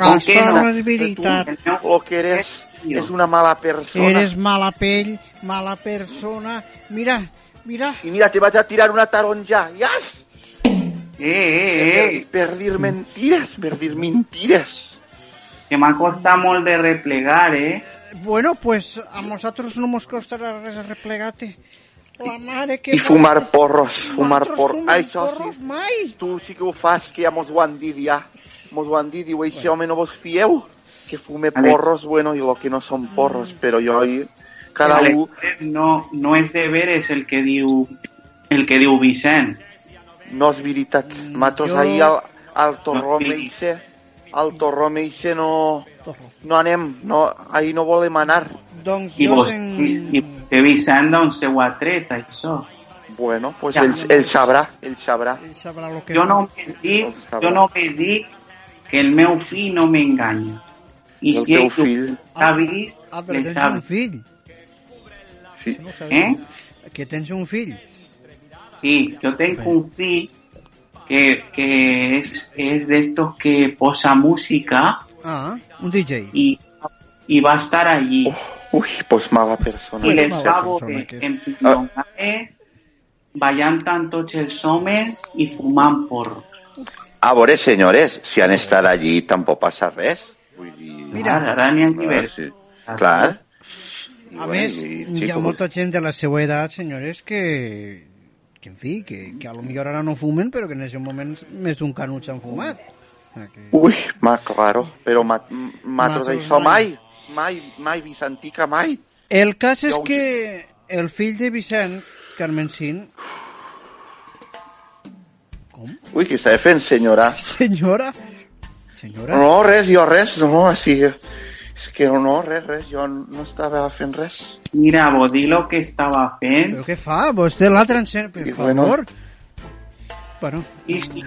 Això no que és veritat. Tu, lo que eres és una mala persona. eres mala pell, mala persona. Mira, mira. I mira, te vaig a tirar una taronja. Yes! Eh, eh, eh. Per dir mentires, per dir mentires. Que m'ha costat molt de replegar, eh? Bueno, pues a nosaltres no mos costarà res replegar-te. La mare que... I fumar porros, fumar porros. Això porros sí, mai. tu sí que ho fas, que ja mos ho han dit ja. Mos ho han dit, diu, això home no vos fieu, que fume porros, bueno, i lo que no són porros, però jo hi, cada Vale, un... No, no és de veres el que diu el que diu Vicent. No és veritat. Nosaltres jo- ahir al, al torró No, meixe, al torró meixe no, no anem, no, ahir no volem anar. Doncs I, vos, i, i que Vicent d'on se ho ha tret, això? Bueno, pues Ja. ell, ell sabrà, ell sabrà. sabrà lo que Jo no me dic, jo no me dic que el meu fill no m'enganya. I El si teu ell fill. s'ha vist, Ah, però tens sap. un fill. Sí. No. Eh? Que tens un fill. Sí, yo tengo un fill que, que es, es de estos que posa música Ah, un DJ. y, y va a estar allí. Uy, pues mala persona. y les Mala acabo persona de que- empillonar, vayan tots els homes i fumant porros. A veure, senyores, si han estat allí tampoc passa res. Vull dir... Mira, ara n'hi ha que Ah, ver. sí. Clar. A més, hi ha molta gent de la seva edat, senyores, que, que en fi, que, que a lo millor ara no fumen, però que en aquest moment més d'un canut s'han fumat. Ui, ma, claro, però ma, matros Matros això mai. mai, mai, mai, Vicentica, mai. El cas és Jo- que el fill de Vicent, Carmencín, Ui, què està fent, senyora? senyora, senyora, No, res, jo res, no, així... És que no, no, res, res, jo no estava fent res. Mira, vos di lo que estava fent. però què fa? Vostè l'altre encén, per I bueno. favor. Bueno, I sí,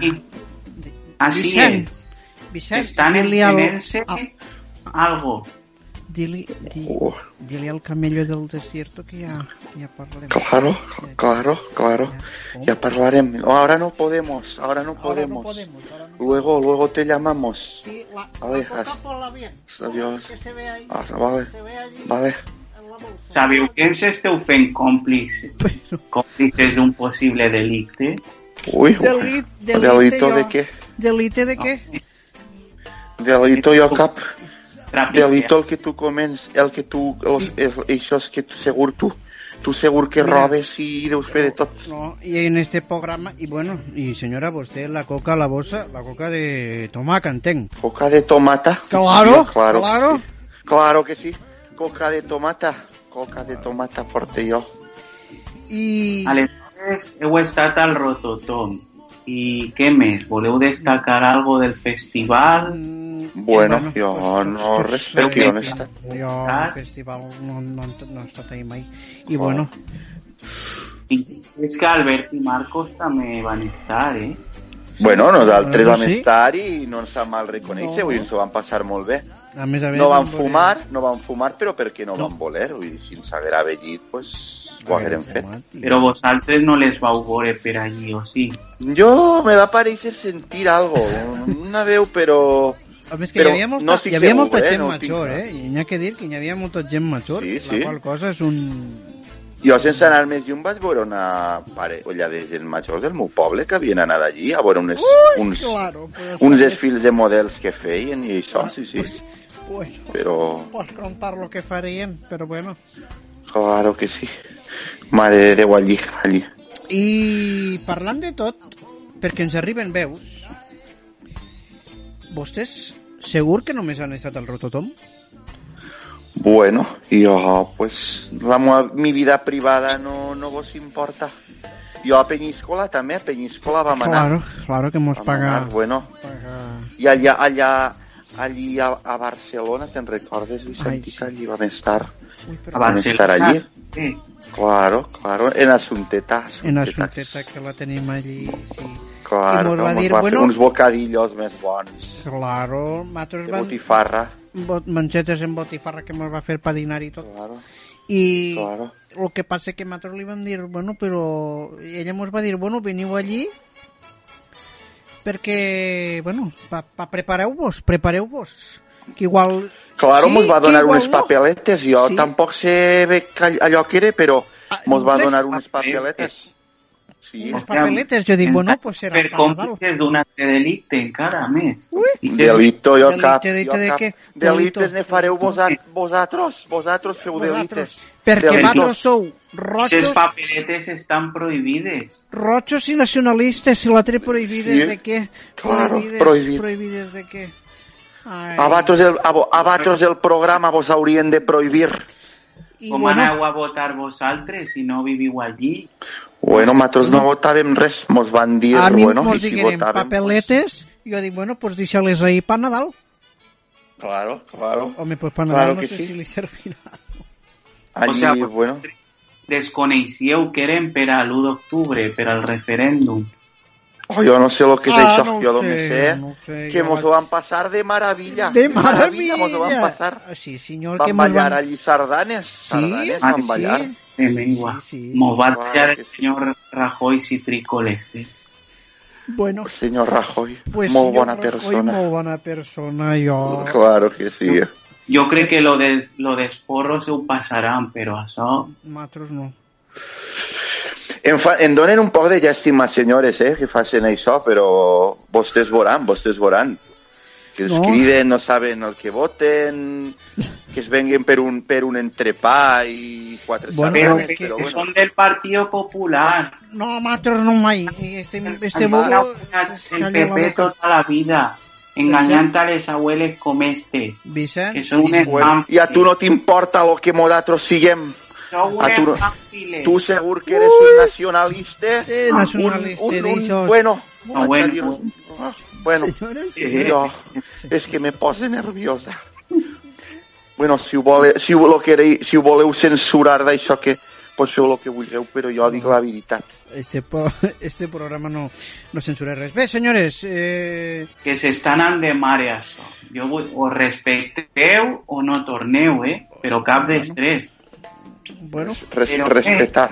así Vicent, es. Vicent, Están dili al, encenent-se algo. dili, di, dili al camello del desierto que ja, que ja parlem. Claro, claro, claro. Ya hablaremos. No, ahora no podemos, ahora no podemos. Luego, luego te llamamos. Vale, as- adiós. Ah, vale, vale. Sabeu que ens esteu fent còmplices, còmplices d'un possible delicte? Uy, Delit, delite, delito jo. de qué? Delite de què? Delito jo cap. Trapitjar. Delito el que tu comens, el que tu, els, els, això és que tu, segur tu, Tu segur que Mira. robes i deus fer de tot. No, y en este programa, y bueno, y señora, usted la coca la bolsa, la coca de tomaca, entenc. Coca de tomata. Claro, Sí, claro. claro. que sí. Claro que sí. Coca de tomata. Coca de tomata porte jo. I... Aleshores, heu estat al Rototom. I què més? Voleu destacar algo del festival? Bueno, Bueno, jo no pues, res perquè jo no he estat. Jo al festival no, no, no he estat mai. I bueno, I és que Albert i Marcos també van estar, eh? Bueno, nosaltres vam sí. estar i no ens sap mal reconèixer, No. vull dir, ens ho vam passar molt bé. a més a més... No vam voler- fumar, no vam fumar, però perquè no, vam voler, vull dir, si ens haguera vellit, pues, ho haguérem fet. Però vosaltres no les vau veure per allí, o sí? Jo me va pareixer sentir algo, una veu, però... A més que però hi havia molta, no hi havia segur, molta eh? gent no major, eh? I n'hi ha que dir que hi havia molta gent major, Sí, sí. la qual cosa és un... Jo, sense anar més lluny, vaig veure una parella de gent majors del meu poble que havien anat allí a veure unes, uns, claro, uns desfils de models que feien i això, sí, sí. Bueno, Però, pots contar lo que faríem, però bueno. claro que sí. Mare de Déu, allí, allí. I parlant de tot, perquè ens arriben veus, vostès segur que només han estat al Rototom? Bueno, jo, pues, la mi vida privada no, no vos importa. Jo a Penyíscola també, a Penyíscola vam anar. Claro, claro que mos paga... anar, bueno. I allà, allà, allí a, a Barcelona, te'n recordes, Vicentí, que allí vam estar? A Vam estar allí. Sí. Claro, claro, en Asunteta. En Asunteta, Asunteta, que la tenim allí, sí. Claro, I mos va mos dir, va bueno- fer uns bocadillos més bons. Claro, nosaltres De vam... botifarra. Bot, manxetes en botifarra que mos va fer pa dinar i tot. Claro. I Claro. el que passa que nosaltres li vam dir, bueno, però ella mos va dir, bueno, veniu allí perquè, bueno, pa, pa prepareu-vos, prepareu-vos. Que igual... Claro, Sí, mos va donar unes no. papeletes. Jo Sí. tampoc sé bé allò que era, però mos va donar unes papeletes. Sí. Unes papeletes, jo dic, bueno, pues serà Per pa Nadal. còmplices d'un acte delicte, encara més. I que- Delito, jo Delicte, cap. delicte jo de què? Delites ne fareu vosa- vosaltres. Vosaltres feu delites. Perquè vosaltres sou rojos, papeletes estan prohibides. rojos i nacionalistes i l'altre prohibides Sí, de què? claro, prohibides, prohibit. prohibides de què? Ai. A vosaltres el, a, a vosaltres el programa vos haurien de prohibir. I Com bueno, aneu a votar vosaltres si no viviu allí? Bueno, nosaltres no votàvem res. Mos van dir, a mi bueno, mos si digueren votàvem... papeletes, jo dic, bueno, pues deixa-les ahí pa Nadal. Claro, claro. Home, pues pa Claro Nadal no que sé sí. si li servirà. Allí, O sea, pues- bueno... Desconeixíeu que eren per a l'1 d'octubre, per al referèndum. Oh, jo no sé el que és Ah, això. no jo sé, només sé, no sé, que jo mos vaig- ho van passar de maravilla. De maravilla! mos ho van passar. Ah, Sí, senyor, Van que ballar van... allí sardanes. Sardanes Ah, van sí? ballar. De mengua. sí. Mos va Claro tallar que el señor Rajoy citrícoles, eh? Bueno, Senyor Rajoy, pues senyor bona Rajoy, persona. Molt bona persona, jo... Claro que sí. Jo crec que lo de, lo dels porros ho passaran, però això... Nosaltres no. Em, fa, em donen un poc de llàstima, senyores, eh, que facin això, però vostès veuran, vostès veuran. Que els No. criden, no saben el que voten, que es venguen per un, per un entrepà i quatre Bueno, sardanes, que, però que bueno. són del Partido Popular. No, nosaltres no mai. Este, este Han manat bobo... el calla la PP tota la vida, enganyant a les abueles com estes, Vicent, que són unes Bueno, I a tu no t'importa el que nosaltres siguem. Sou A tu, unes no- fàciles. tu segur que eres un nacionalista. Eh, nacionalista, un, un, un, bueno, No, vaig a bueno. ah, bueno, jo, és que me posa nerviosa. Bueno, si ho, vole, si ho, lo querei, si ho voleu censurar d'això que pues feu el que vulgueu, però jo dic la veritat. Este, po- este programa no, no censura res. Bé, senyores, eh, que s'estan anant de mare això. Jo vull, o respecteu o no torneu, eh? Però cap dels tres. Bueno, Res, Però, respetar.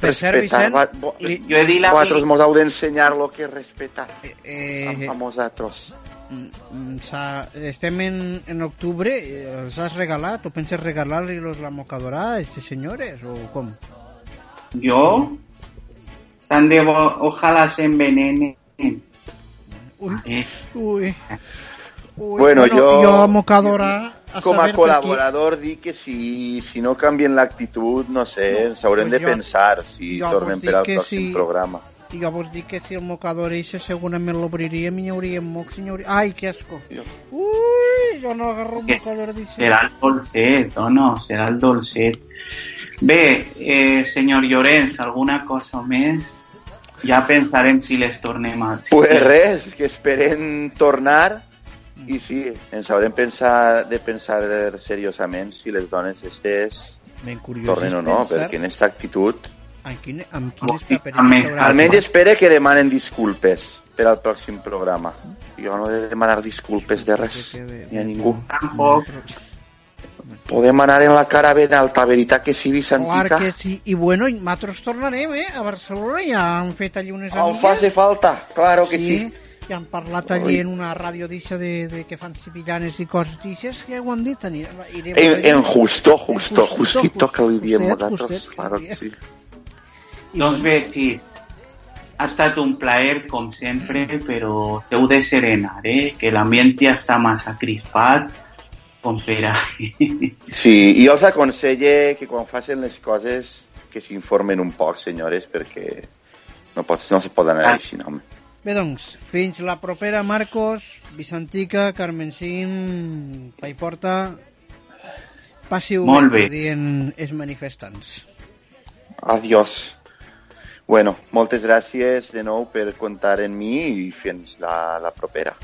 respetar. Va, vo- Jo he dit la vosaltres mos heu d'ensenyar el que respetar eh, a, a vosaltres. mm, s'ha- estem en, en octubre, eh, els has regalat o penses regalar-los la mocadora a estos senyores o com? Jo, tant de bo, ojalà s'envenenen. Uy, Eh, uy. Uy, Bueno, jo- jo a mocadora a com a col·laborador dic que si, si no canvien l'actitud, no sé, No, pues de jo- pensar si jo tornem vos per al pròxim si- programa. Jo vos dic que si el mocador eixe segurament l'obriríem i hi hauria mocs i hi hauria... Ai, que asco. Ui, jo no agarro un mocador d'eixe. Serà el dolcet, o no? Serà el dolcet. Bé, eh, senyor Llorenç, alguna cosa més? Ja pensarem si les tornem a... Si Pues res, que esperem tornar i sí, ens haurem pensar, de pensar seriosament si les dones estes tornen o no, pensar perquè en aquesta actitud Amb, quin, amb quines paperetes haurà almenys espere que demanen disculpes per al pròxim programa. Jo no he de demanar disculpes de res, ni a ningú. Tampoc. Podem anar en la cara ben alta, veritat que sí, Clar Vicentica? que sí. I bueno, i nosaltres tornarem, eh? A Barcelona ja han fet allí unes On amigues. faci falta, claro que sí. Ja han parlat allí en una ràdio d'eixa de, de que fan sevillanes i coses d'eixes, que ho han dit. Anirem, irem En, en justo, justo, Justito, justito que li diem justet, nosaltres, justet, claro que sí. Doncs bé, Xit, ha estat un plaer, com sempre, però t'heu de serenar, eh? Que l'ambient ja està massa crispat com per a... Sí, i els aconselle que quan facin les coses que s'informen un poc, senyores, perquè no, pot, no se pot anar així, no, home. Bé, doncs, fins la propera, Marcos, Vicentica, Carmencín, Paiporta... Passiu Molt bé. dient els manifestants. Adiós. Bueno, moltes gràcies de nou per comptar en mi i fins la, la propera.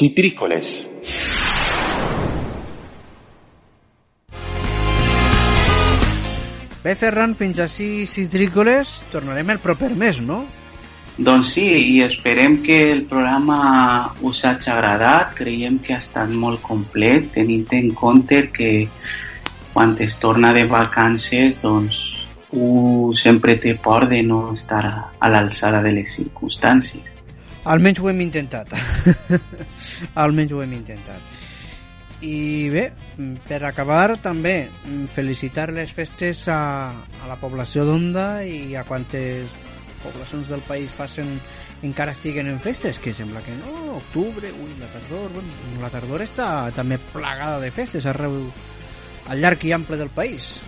Citrícoles. Bé, Ferran, fins així citrícoles, tornarem el proper mes, no? Doncs sí, i esperem que el programa us hagi agradat. Creiem que ha estat molt complet, tenint en compte que quan es torna de vacances, doncs, u sempre té por de no estar a, a l'alçada de les circumstàncies. Almenys ho hem intentat. Almenys ho hem intentat. I bé, per acabar també felicitar les festes a, a la població d'Onda i a quantes poblacions del país facin encara estiguen en festes, que sembla que no, octubre, ui, la tardor, bueno, la tardor està també plagada de festes arreu al llarg i ample del país.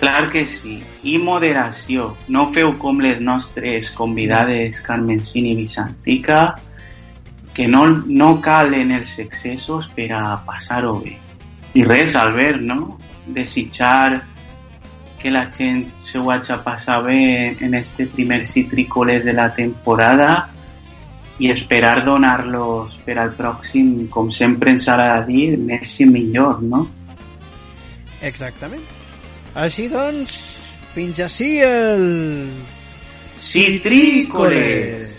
Clar que sí. I moderació. No feu com les nostres convidades Carmen Cini Vicentica, que no, no calen els excessos per a passar-ho bé. I res, Albert, no? Desitjar que la gent se ho hagi passat bé en este primer citrícoles de la temporada i esperar donar-los per al pròxim, com sempre ens de dir, més i millor, no? Exactament. Així doncs, fins així el... Citrícoles!